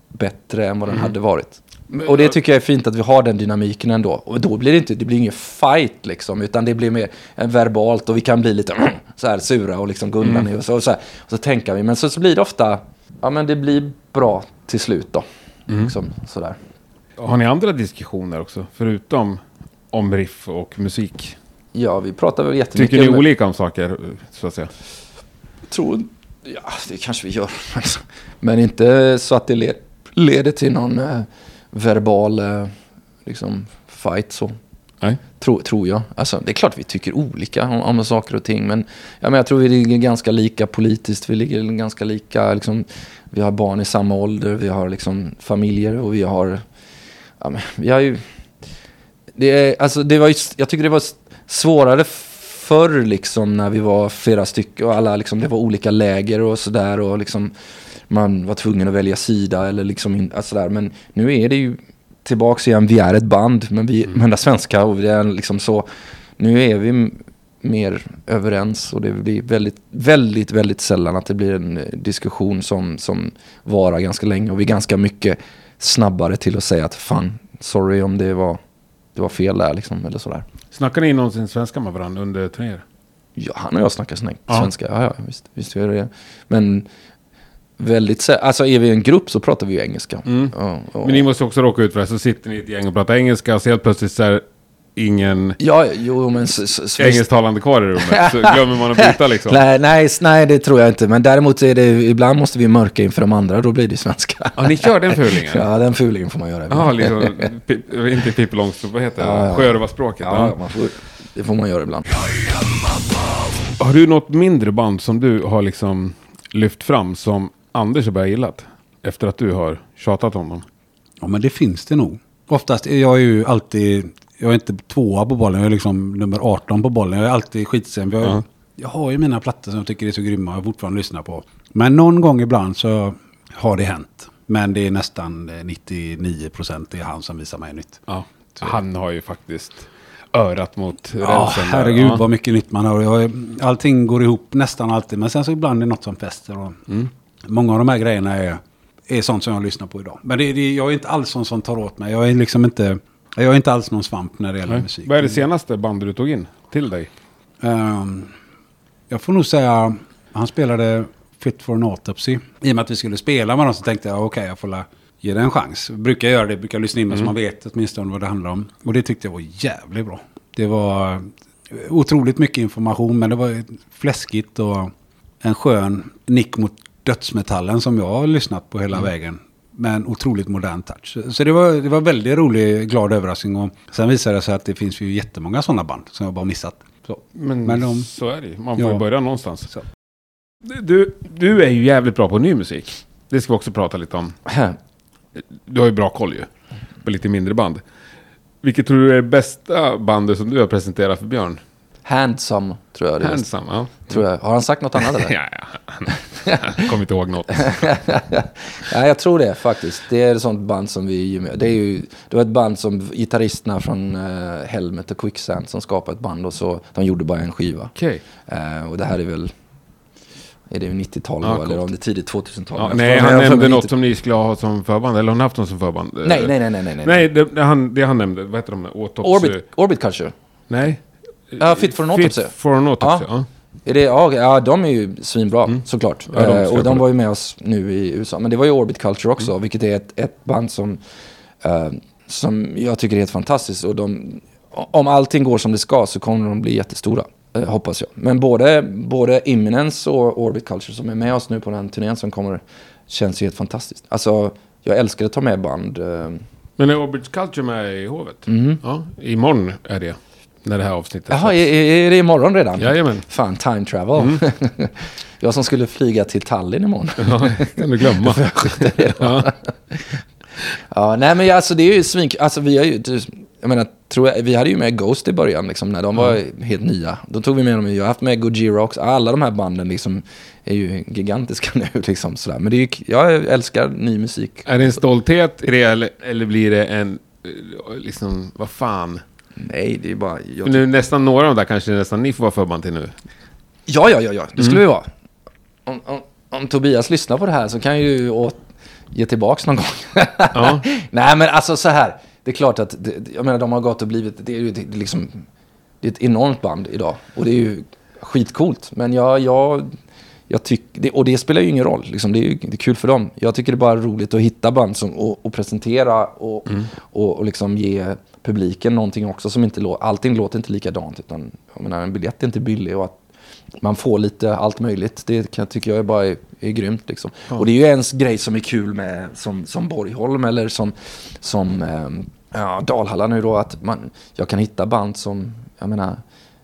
Bättre än vad den hade varit. Och det tycker jag är fint att vi har den dynamiken ändå. Och då blir det inte, det blir ingen fight liksom, utan det blir mer verbalt och vi kan bli lite så här sura och liksom gå undan i och så, och så, här, och så tänker vi. Men så, så blir det ofta, ja men det blir bra till slut då. Liksom, sådär. Har ni andra diskussioner också? Förutom om riff och musik? Ja, vi pratar väl jättemycket. Tycker ni olika om saker, så att säga? tror, ja det kanske vi gör. Men inte så att det led, leder till någon eh, verbal eh, liksom, fight så. Nej. Tro, tror jag. Alltså, det är klart vi tycker olika om, om saker och ting. Men, ja, men jag tror vi ligger ganska lika politiskt. Vi ligger ganska lika. Liksom, vi har barn i samma ålder. Vi har liksom, familjer och vi har... Ja, men, vi har ju... Det, är, alltså, det var ju, jag tycker det var svårare förr liksom när vi var flera stycken och alla liksom, det var olika läger och sådär och liksom man var tvungen att välja sida eller liksom in, alltså där. Men nu är det ju tillbaks igen, vi är ett band men vi mm. är svenska och vi är liksom så. Nu är vi mer överens och det blir väldigt, väldigt, väldigt sällan att det blir en eh, diskussion som, som varar ganska länge och vi är ganska mycket snabbare till att säga att fan, sorry om det var, det var fel där liksom eller sådär. Snackar ni någonsin svenska med varandra under turnéer? Ja, han och jag snackar svenska. Ja, ja, visst, visst gör det. Men väldigt Alltså är vi en grupp så pratar vi ju engelska. Ja, och, Men ni måste också råka ut för det. Så sitter ni i ett gäng och pratar engelska och så helt plötsligt så här, ingen Ja, jo men... Engelsktalande kvar i rummet så glömmer man att byta liksom. nej, nej, nej, det tror jag inte. Men däremot är det, ibland måste vi mörka inför de andra, då blir det svenska. Ja, ni kör den fulingen? Ja, den fulingen får man göra. Ja, liksom, inte Pippi Långstrump, vad heter det? Ja, ja. Sjörövarspråket. Ja, Ja. får, det får man göra ibland. Har du något mindre band som du har liksom lyft fram som Anders har börjat gilla? Efter att du har tjatat om dem? Ja, men det finns det nog. Oftast är jag ju alltid, jag är inte tvåa på bollen, jag är liksom nummer 18 på bollen. Jag är alltid skitsen. Jag, Ja. jag har ju mina plattor som jag tycker är så grymma och fortfarande lyssnar på. Men någon gång ibland så har det hänt. Men det är nästan eh, 99 procent det är han som visar mig nytt. Ja. Han har ju faktiskt örat mot Ja, rälsen. där. herregud Ja. vad mycket nytt man har. Allting går ihop nästan alltid. Men sen så ibland är det något som fäster. Och Mm. Många av de här grejerna är, är sånt som jag lyssnar på idag. Men det, det, jag är inte alls sån som tar åt mig. Jag är liksom inte, jag är inte alls någon svamp när det gäller Nej. musik. Vad är det senaste bandet du tog in till dig? Ehm, jag får nog säga, han spelade Fit for an Autopsy. I och med att vi skulle spela med dem så tänkte jag, okej jag får la, ge det en chans. Jag brukar göra det, brukar lyssna in mig så man vet åtminstone vad det handlar om. Och det tyckte jag var jävligt bra. Det var otroligt mycket information, men det var fläskigt och en skön nick mot dödsmetallen som jag har lyssnat på hela vägen. Med en otroligt modern touch. Så det var, det var väldigt rolig, glad överraskning. Och sen visade det sig att det finns ju jättemånga sådana band som jag bara missat. Så. Men, Men de- så är det ju. Man får Ja. ju börja någonstans. Så. Du, du är ju jävligt bra på ny musik. Det ska vi också prata lite om. Du har ju bra koll ju. På lite mindre band. Vilket tror du är det bästa bandet som du har presenterat för Björn? Handsome, tror jag det är. Handsome, ja. Tror jag. Har han sagt något annat eller? ja, ja. Jag kommer inte ihåg något. Ja, jag tror det faktiskt. Det är ett sånt band som vi... Det, är ju, det var ett band som gitarristerna från uh, Helmet och Quicksand som skapade ett band och så de gjorde bara en skiva. Okej. Eh, och det här är väl... Är det 90-tal Ja, eller om det är tidigt 2000-tal? Ja, nej, han nämnde något 90 som ni skulle ha som förband. Eller har ni haft något som förband? Nej, nej, nej, nej, nej. nej. Det, han, det han nämnde. Vad heter de? Autopsy? Orbit, Orbit Culture. Nej. Ja, Fit for an Autopsy. Fit for an autopsy, Ja. Är det, ja, ja, de är ju svinbra såklart. Mm. Ja, de Eh, och de var ju med oss nu i USA. Men det var ju Orbit Culture också, Mm. vilket är ett, ett band som, eh, som jag tycker är helt fantastiskt. Och de, om allting går som det ska så kommer de bli jättestora, eh, hoppas jag. Men både, både Imminence och Orbit Culture som är med oss nu på den turnén som kommer känns ju helt fantastiskt. Alltså, jag älskar att ta med band. eh, Men är Orbit Culture med i hovet? Mhm. Ja, imorgon är det. När det här avsnittet Jaha, är, är det imorgon redan? Jajamän. Fan, time travel. jag som skulle flyga till Tallinn imorgon. Ja, kan du glömma. ja. Ja, nej men alltså det är ju svin... Alltså vi har ju... Jag menar, tror jag, vi hade ju med Ghost i början liksom, när de var helt nya. Då tog vi med dem, jag har haft med Gojira också. Alla de här banden liksom är ju gigantiska nu liksom sådär. Men det är ju, jag älskar ny musik. Är det en stolthet i det eller, eller blir det en, liksom, vad fan? Nej, det är bara... Jag, Nu nästan några av de där kanske nästan ni får vara förband till nu. ja, ja, ja, ja, det skulle vi vara. Om, om, om Tobias lyssnar på det här så kan jag ju åt, ge tillbaks någon gång. Ja. Nej, men alltså så här. Det är klart att, det, jag menar, de har gått och blivit, det är ju det, det är liksom, det är ett enormt band idag. Och det är ju skitcoolt. Men jag, jag, jag tycker, och det spelar ju ingen roll. Liksom, det är ju det är kul för dem. Jag tycker det är bara roligt att hitta band som, och, och presentera och, och, och liksom ge publiken någonting också som inte låter, allting låter inte likadant. Utan, jag menar, en biljett är inte billig och att man får lite allt möjligt. Det kan, tycker jag bara är, är grymt. Liksom. Och det är ju en grej som är kul med som, som Borgholm eller som, som ehm, ja, Dalhalla nu då. Att man, jag kan hitta band som, jag menar,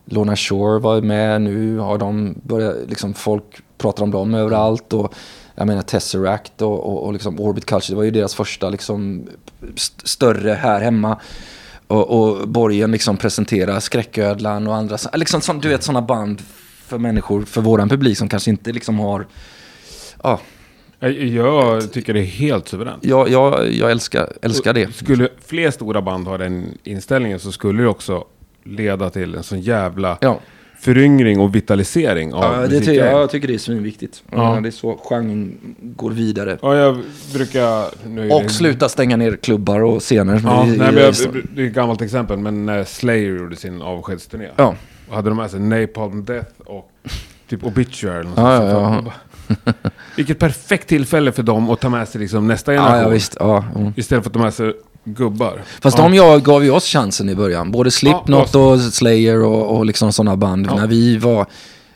Lorna Shore var med nu. Har de börjat, liksom folk pratar om dem överallt. Och, jag menar Tesseract och, och, och liksom Orbit Culture, det var ju deras första liksom, st- större här hemma. Och, och Borgen liksom presenterar Skräcködlan och andra, liksom, som, du vet sådana band för människor, för våran publik som kanske inte liksom har, ja, Jag, tycker det är helt suveränt. jag, jag, jag älskar, älskar det. Skulle fler stora band ha den inställningen så skulle det också leda till en sån jävla Ja, föryngring och vitalisering av ja det ty- jag tycker det är svinviktigt. Ja. Ja. Det är så genren går vidare. Ja, jag brukar... Nu är det- Och sluta stänga ner klubbar och scener. Ja, Det- nej, men jag, det är ett gammalt exempel, men när Slayer gjorde sin avskedsturné. Ja. Och hade de med sig Napalm Death och typ Obituary. eller något Ja, ja, ja. Vilket perfekt tillfälle för dem att ta med sig liksom nästa generation. Ja, ja, visst. Ja, mm. Istället för att ta med sig gubbar. Fast ja. de jag gav ju oss chansen i början. Både Slipknot Ja, och Slayer och, och liksom sådana band. Ja. När vi var,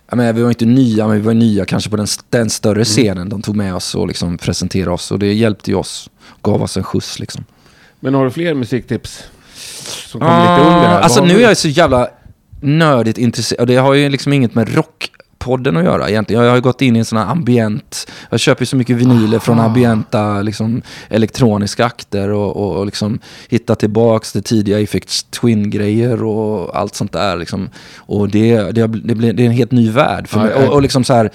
jag menar, vi var inte nya, men vi var nya kanske på den, den Mm. större scenen. De tog med oss och liksom presenterade oss. Och det hjälpte ju oss. Gav oss en skjuts liksom. Men har du fler musiktips? Som kommer lite under här. Alltså nu är jag så jävla nördigt intresserad. Och det har ju liksom inget med rockpodden att göra egentligen. Jag har ju gått in i en sån här ambient. Jag köper ju så mycket vinyler från ambienta liksom, elektroniska akter. Och, och, och liksom hittar tillbaks till tidiga Effects Twin-grejer och allt sånt där. Liksom. Och det, det, det, blir, det är en helt ny värld för Ja, mig. Och, och liksom så här,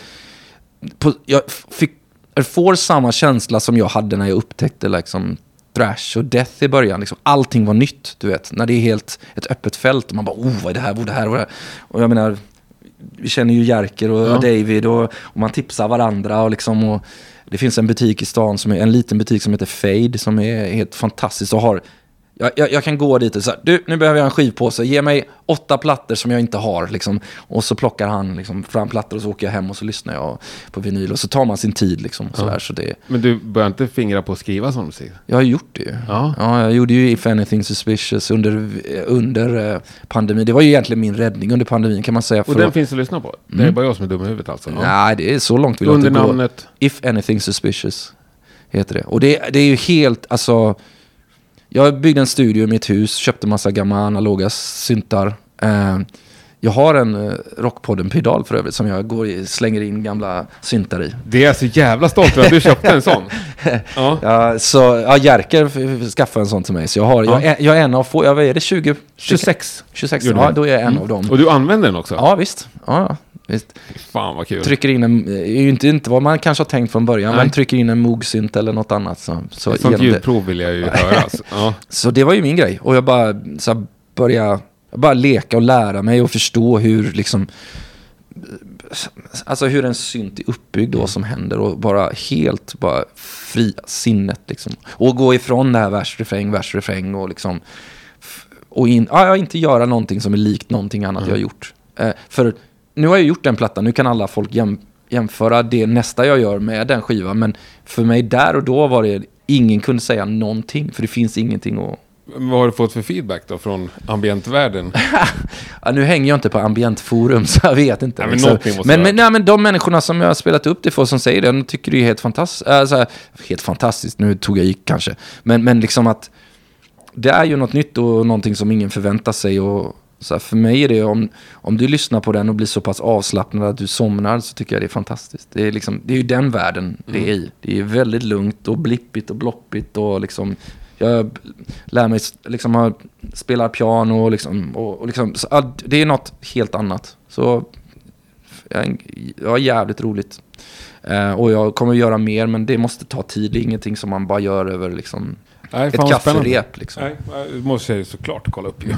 på, jag fick, jag får samma känsla som jag hade när jag upptäckte liksom thrash och death i början. Liksom, allting var nytt, du vet. När det är helt ett öppet fält och man bara, oh, vad är det här, vad är det här, vad är det här? Och jag menar, vi känner ju Jerker och Ja. David och, och man tipsar varandra och liksom, och det finns en butik i stan, som är, en liten butik som heter Fade, som är helt fantastisk och har jag, jag, jag kan gå dit och säga, du, nu behöver jag en skivpåse, ge mig åtta plattor som jag inte har. Liksom. Och så plockar han liksom, fram plattor och så åker jag hem och så lyssnar jag på vinyl. Och så tar man sin tid liksom. och Sådär, så det, Men du börjar inte fingra på att skriva sån musik? jag har gjort det ju. Ja. Ja, jag gjorde ju If Anything Suspicious under, under eh, pandemin. Det var ju egentligen min räddning under pandemin kan man säga. Och den att- finns att lyssna på? Det är bara jag som är dum i huvudet alltså? Ja. Nej, det är så långt vill jag inte gå. namnet? If Anything Suspicious heter det. Och det, det är ju helt, alltså... Jag byggde en studio i mitt hus, köpte massa gamla analoga syntar. Eh, jag har en eh, Rockpodden-pedal för övrigt som jag går i, slänger in gamla syntar i. Det är jag så jävla stolt över att du köpte en sån. Ja. Ja, så, ja, Jerker skaffade en sån till mig. Så jag, har, jag, är, jag är en av få, jag, vad är det, 20? 26. 26, Gjorde ja då är jag en av dem. Och du använder den också? Ja, visst. Ja, ja, visst. Fan vad kul. Trycker in en, är ju inte, inte vad man kanske har tänkt från början, Nej. men trycker in en Moog-synt eller något annat. Så, så, Ett sånt ljudprov vill jag ju höra. Alltså. Ja. så det var ju min grej. Och jag bara, så började, jag bara leka och lära mig och förstå hur liksom Alltså hur en synt är uppbyggd och vad som händer och bara helt bara fria sinnet liksom. Och gå ifrån det här vers, refräng, vers, refräng och liksom och in, ja, inte göra någonting som är likt någonting annat jag har gjort. Eh, för nu har jag gjort den plattan, nu kan alla folk jäm, jämföra det nästa jag gör med den skivan. Men för mig där och då var det, ingen kunde säga någonting, för det finns ingenting att... Vad har du fått för feedback då från ambientvärlden? Ja, nu hänger jag inte på ambientforum, så jag vet inte. Nej, men måste men, men, nej, men de människorna som jag har spelat upp det för som säger det, de tycker det är helt fantastiskt. Alltså, helt fantastiskt, nu tog jag i kanske. Men, men liksom att det är ju något nytt och någonting som ingen förväntar sig. Och, så för mig är det, om, om du lyssnar på den och blir så pass avslappnad att du somnar så tycker jag det är fantastiskt. Det är, liksom, det är ju den världen det är i. Det är väldigt lugnt och blippigt och bloppigt och liksom... Jag lär mig liksom, spelar piano och liksom, och, och liksom så, det är något helt annat. Så jag, jag har jävligt roligt. Eh, och jag kommer göra mer, men det måste ta tid. Det är ingenting som man bara gör över liksom, Nej, ett kafferep. Liksom. Nej, det måste jag såklart kolla upp ju.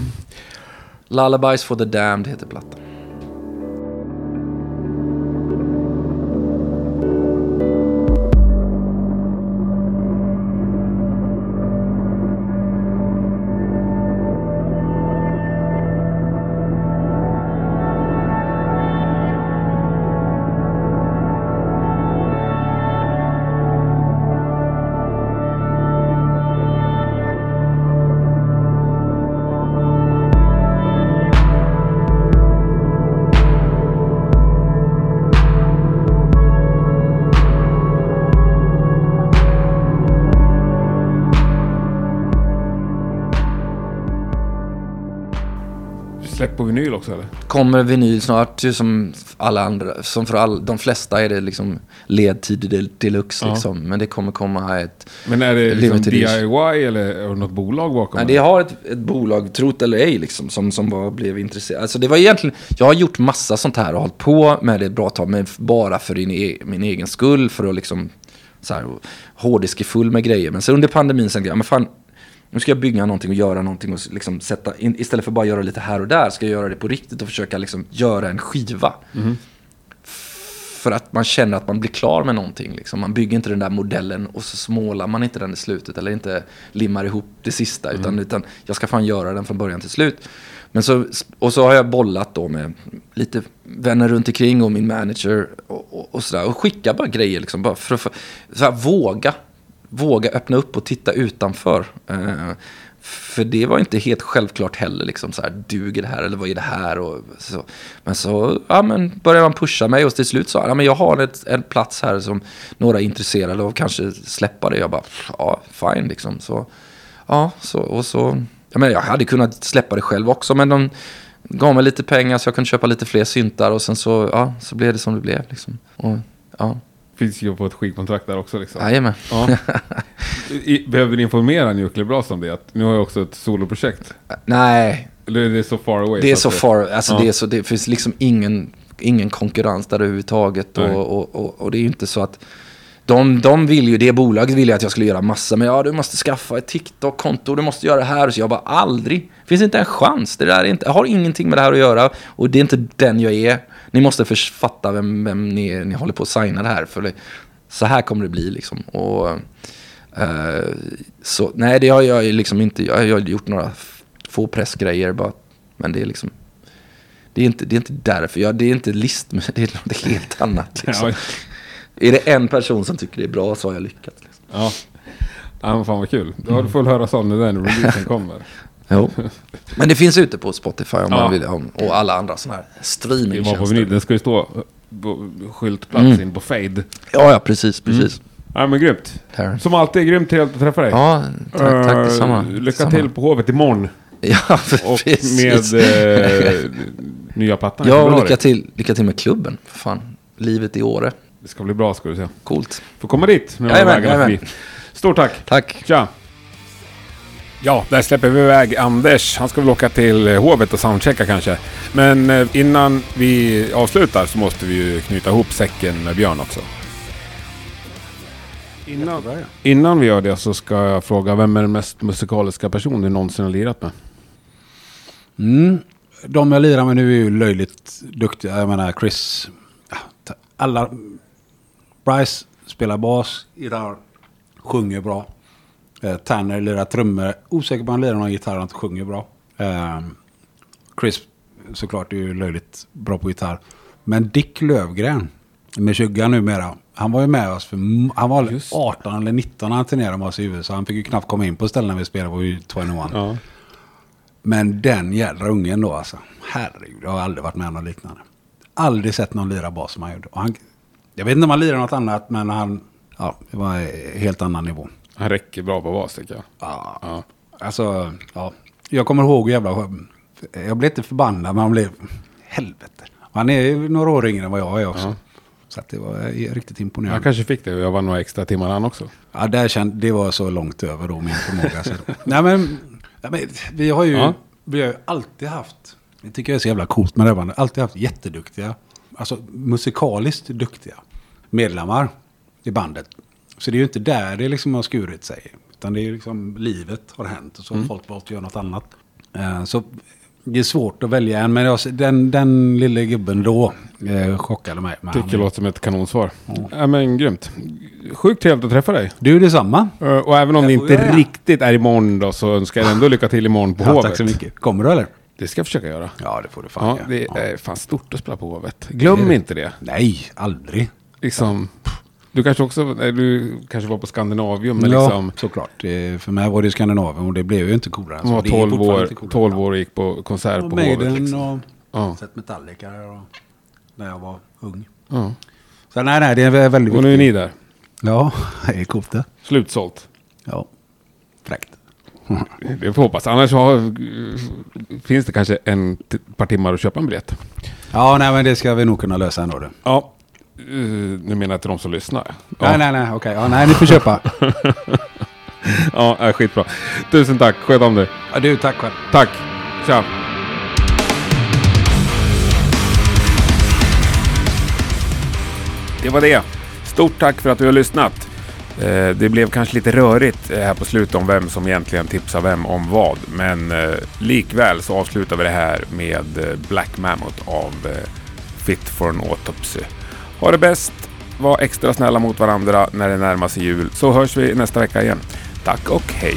Lullabies for the Damned heter plattan. Kommer vinyl snart, ju som alla andra, som för all, de flesta är det liksom ledtid del- deluxe Ja. liksom. Men det kommer komma ett... Men är det liksom. DIY eller något bolag bakom? Nej, det har ett, ett bolag, trot eller ej, liksom, som, som bara blev intresserad. Alltså det var egentligen, jag har gjort massa sånt här och hållit på med det ett bra tag, men bara för din, e- min egen skull, för att liksom, så här, full med grejer. Men så under pandemin sen, ja, men fan, nu ska jag bygga någonting och göra någonting och liksom sätta, in, istället för bara göra lite här och där, ska jag göra det på riktigt och försöka liksom göra en skiva. För att man känner att man blir klar med någonting. Liksom. Man bygger inte den där modellen och så smålar man inte den i slutet. Eller inte limmar ihop det sista. Utan, utan jag ska fan göra den från början till slut. Men så, och så har jag bollat då med lite vänner runt omkring och min manager. Och, och, och sådär. Och skicka bara grejer liksom. Bara för, för, så här, våga våga öppna upp och titta utanför. Eh, för det var inte helt självklart heller. Liksom, så här, duger det här eller vad är det här? Och så. Men så ja, men började man pusha mig och till slut sa han, ja, men jag har ett, en plats här som några är intresserade av. Kanske släppa det. Jag bara, ja, fine liksom. Så, ja, så, och så, jag, menar, jag hade kunnat släppa det själv också. Men de gav mig lite pengar så jag kunde köpa lite fler syntar. Och sen så, ja, så blev det som det blev. Liksom. Och, ja, Finns ju på ett skivkontrakt där också liksom. jajamän. Ja. Behöver ni informera Nuclear Blast om det? Att nu har jag också ett soloprojekt. Nej, Eller är det så far away? Det är att så far, alltså Ja. det, är så, det finns liksom ingen, ingen konkurrens där överhuvudtaget. Och, och, och, och det är ju inte så att de, de vill ju, det bolaget vill ju att jag skulle göra massa, men ja du måste skaffa ett TikTok-konto, du måste göra det här. Så jag bara aldrig, finns inte en chans. Det där är inte, jag har ingenting med det här att göra och det är inte den jag är. Ni måste fatta vem, vem ni, ni håller på att signa det här. För det, så här kommer det bli liksom. Och, eh, så, nej, det har jag liksom inte, jag har gjort några få pressgrejer bara. Men det är liksom, det är inte, det är inte därför, jag, det är inte list, det är något helt annat. Liksom. Ja. Är det en person som tycker det är bra så har jag lyckats. Liksom. Ja. ja, men fan vad kul. Då får du höra sån när den releasen kommer. Jo. Men det finns ute på Spotify om Ja. man vill, och alla andra sådana här Det var på streamingtjänster. Den ska ju stå på skyltplats Mm. in på fade. Ja, ja, precis, precis. Ja men grymt. Här. Som alltid, grymt trevligt att träffa dig. Ja, tack, tack Eh, detsamma. Lycka detsamma. till på Hovet imorgon. Ja, Och precis. med eh, nya plattan Ja, och lycka till, lycka till med klubben. Fan, livet i Åre. Det ska bli bra ska du se. Coolt. Får komma dit Jajamän, jajamän. Stort tack. Tack. Tja! Ja, där släpper vi iväg Anders. Han ska väl åka till Hovet och soundchecka kanske. Men eh, innan vi avslutar så måste vi ju knyta ihop säcken med Björn också. Innan, innan vi gör det så ska jag fråga, vem är den mest musikaliska person du någonsin har lirat med? Mm. De jag lirar med nu är ju löjligt duktiga. Jag menar Chris. Alla. Bryce spelar bas, gitarr, sjunger bra. Eh, Tanner lirar trummor. Osäker på om han lirar någon gitarr inte sjunger bra. Eh, Chris såklart är ju löjligt bra på gitarr. Men Dick Lövgren med 20 numera. Han var ju med oss för han var Just det. 18 eller 19 när han turnerade med oss i USA. Han fick ju knappt komma in på ställen vi spelade på 21. Ja. Men den jädra ungen då alltså. Herregud, jag har aldrig varit med om något liknande. Aldrig sett någon lira bas som han gjorde. Han, jag vet inte om han lirar något annat, men han... Ja, det var en helt annan nivå. Han räcker bra på bas tycker jag. Ja, Ja. alltså, ja. Jag kommer ihåg jävla... Jag blev inte förbannad, men han blev... Helvete. Han är ju några år yngre än vad jag är också. Ja. Så det var riktigt Jag imponerande. kanske fick det. Jag var några extra timmar han också. Ja, där kände, det var så långt över då min förmåga. Så. Nej, men, men vi har ju Ja. vi har ju alltid haft, det tycker jag är så jävla coolt med det bandet, alltid haft jätteduktiga, alltså musikaliskt duktiga medlemmar i bandet. Så det är ju inte där det liksom har skurit sig. Utan det är ju liksom livet har hänt och så har folk valt att göra något annat. Eh, Så det är svårt att välja en, men jag, den, den lille gubben då eh, chockade mig. Men Tycker han- låter som ett kanonsvar. Ja. men grymt. Sjukt trevligt att träffa dig. Du, detsamma. Eh, Och även om Det det inte göra. riktigt är imorgon då så önskar jag ändå lycka till imorgon på Ja, Hovet. tack så mycket. Kommer du eller? Det ska jag försöka göra. Ja, det får du fan Ja, det Ja. är fan stort att spela på Hovet. Glöm Det är- inte det. Nej, aldrig. Liksom, du kanske också du kanske var på Skandinavium, men ja, liksom, såklart. Det, för mig var det Skandinavien och det blev ju inte coolare. man var Det är 12 fortfarande år, inte coolare. 12 år och gick på konsert Och på Hovet. Maiden Liksom. och Ja. sett Metallica och, när jag var ung. Ja. Så nej, nej, det är väldigt Och nu är ni där. Ja, det är coolt det. Slutsålt. Ja, fräckt. Det får hoppas. Annars har, finns det kanske en t- par timmar att köpa en biljett. Ja, nej, men det ska vi nog kunna lösa ändå. Du. Ja. Uh, nu menar jag till de som lyssnar. Ja, Nej, nej, nej, okej. Ja, nej, ni får köpa. ja äh, skitbra. Tusen tack, sköt om dig. Ja, du, tack själv. Tack. Tja. Det var det. Stort tack för att du har lyssnat. Eh, Det blev kanske lite rörigt eh, här på slutet om vem som egentligen tipsar vem om vad. Men likväl så avslutar vi det här med Black Mammoth av Fit for an Autopsy. Ha det bäst. Var extra snälla mot varandra när det närmar sig jul. Så hörs vi nästa vecka igen. Tack och hej!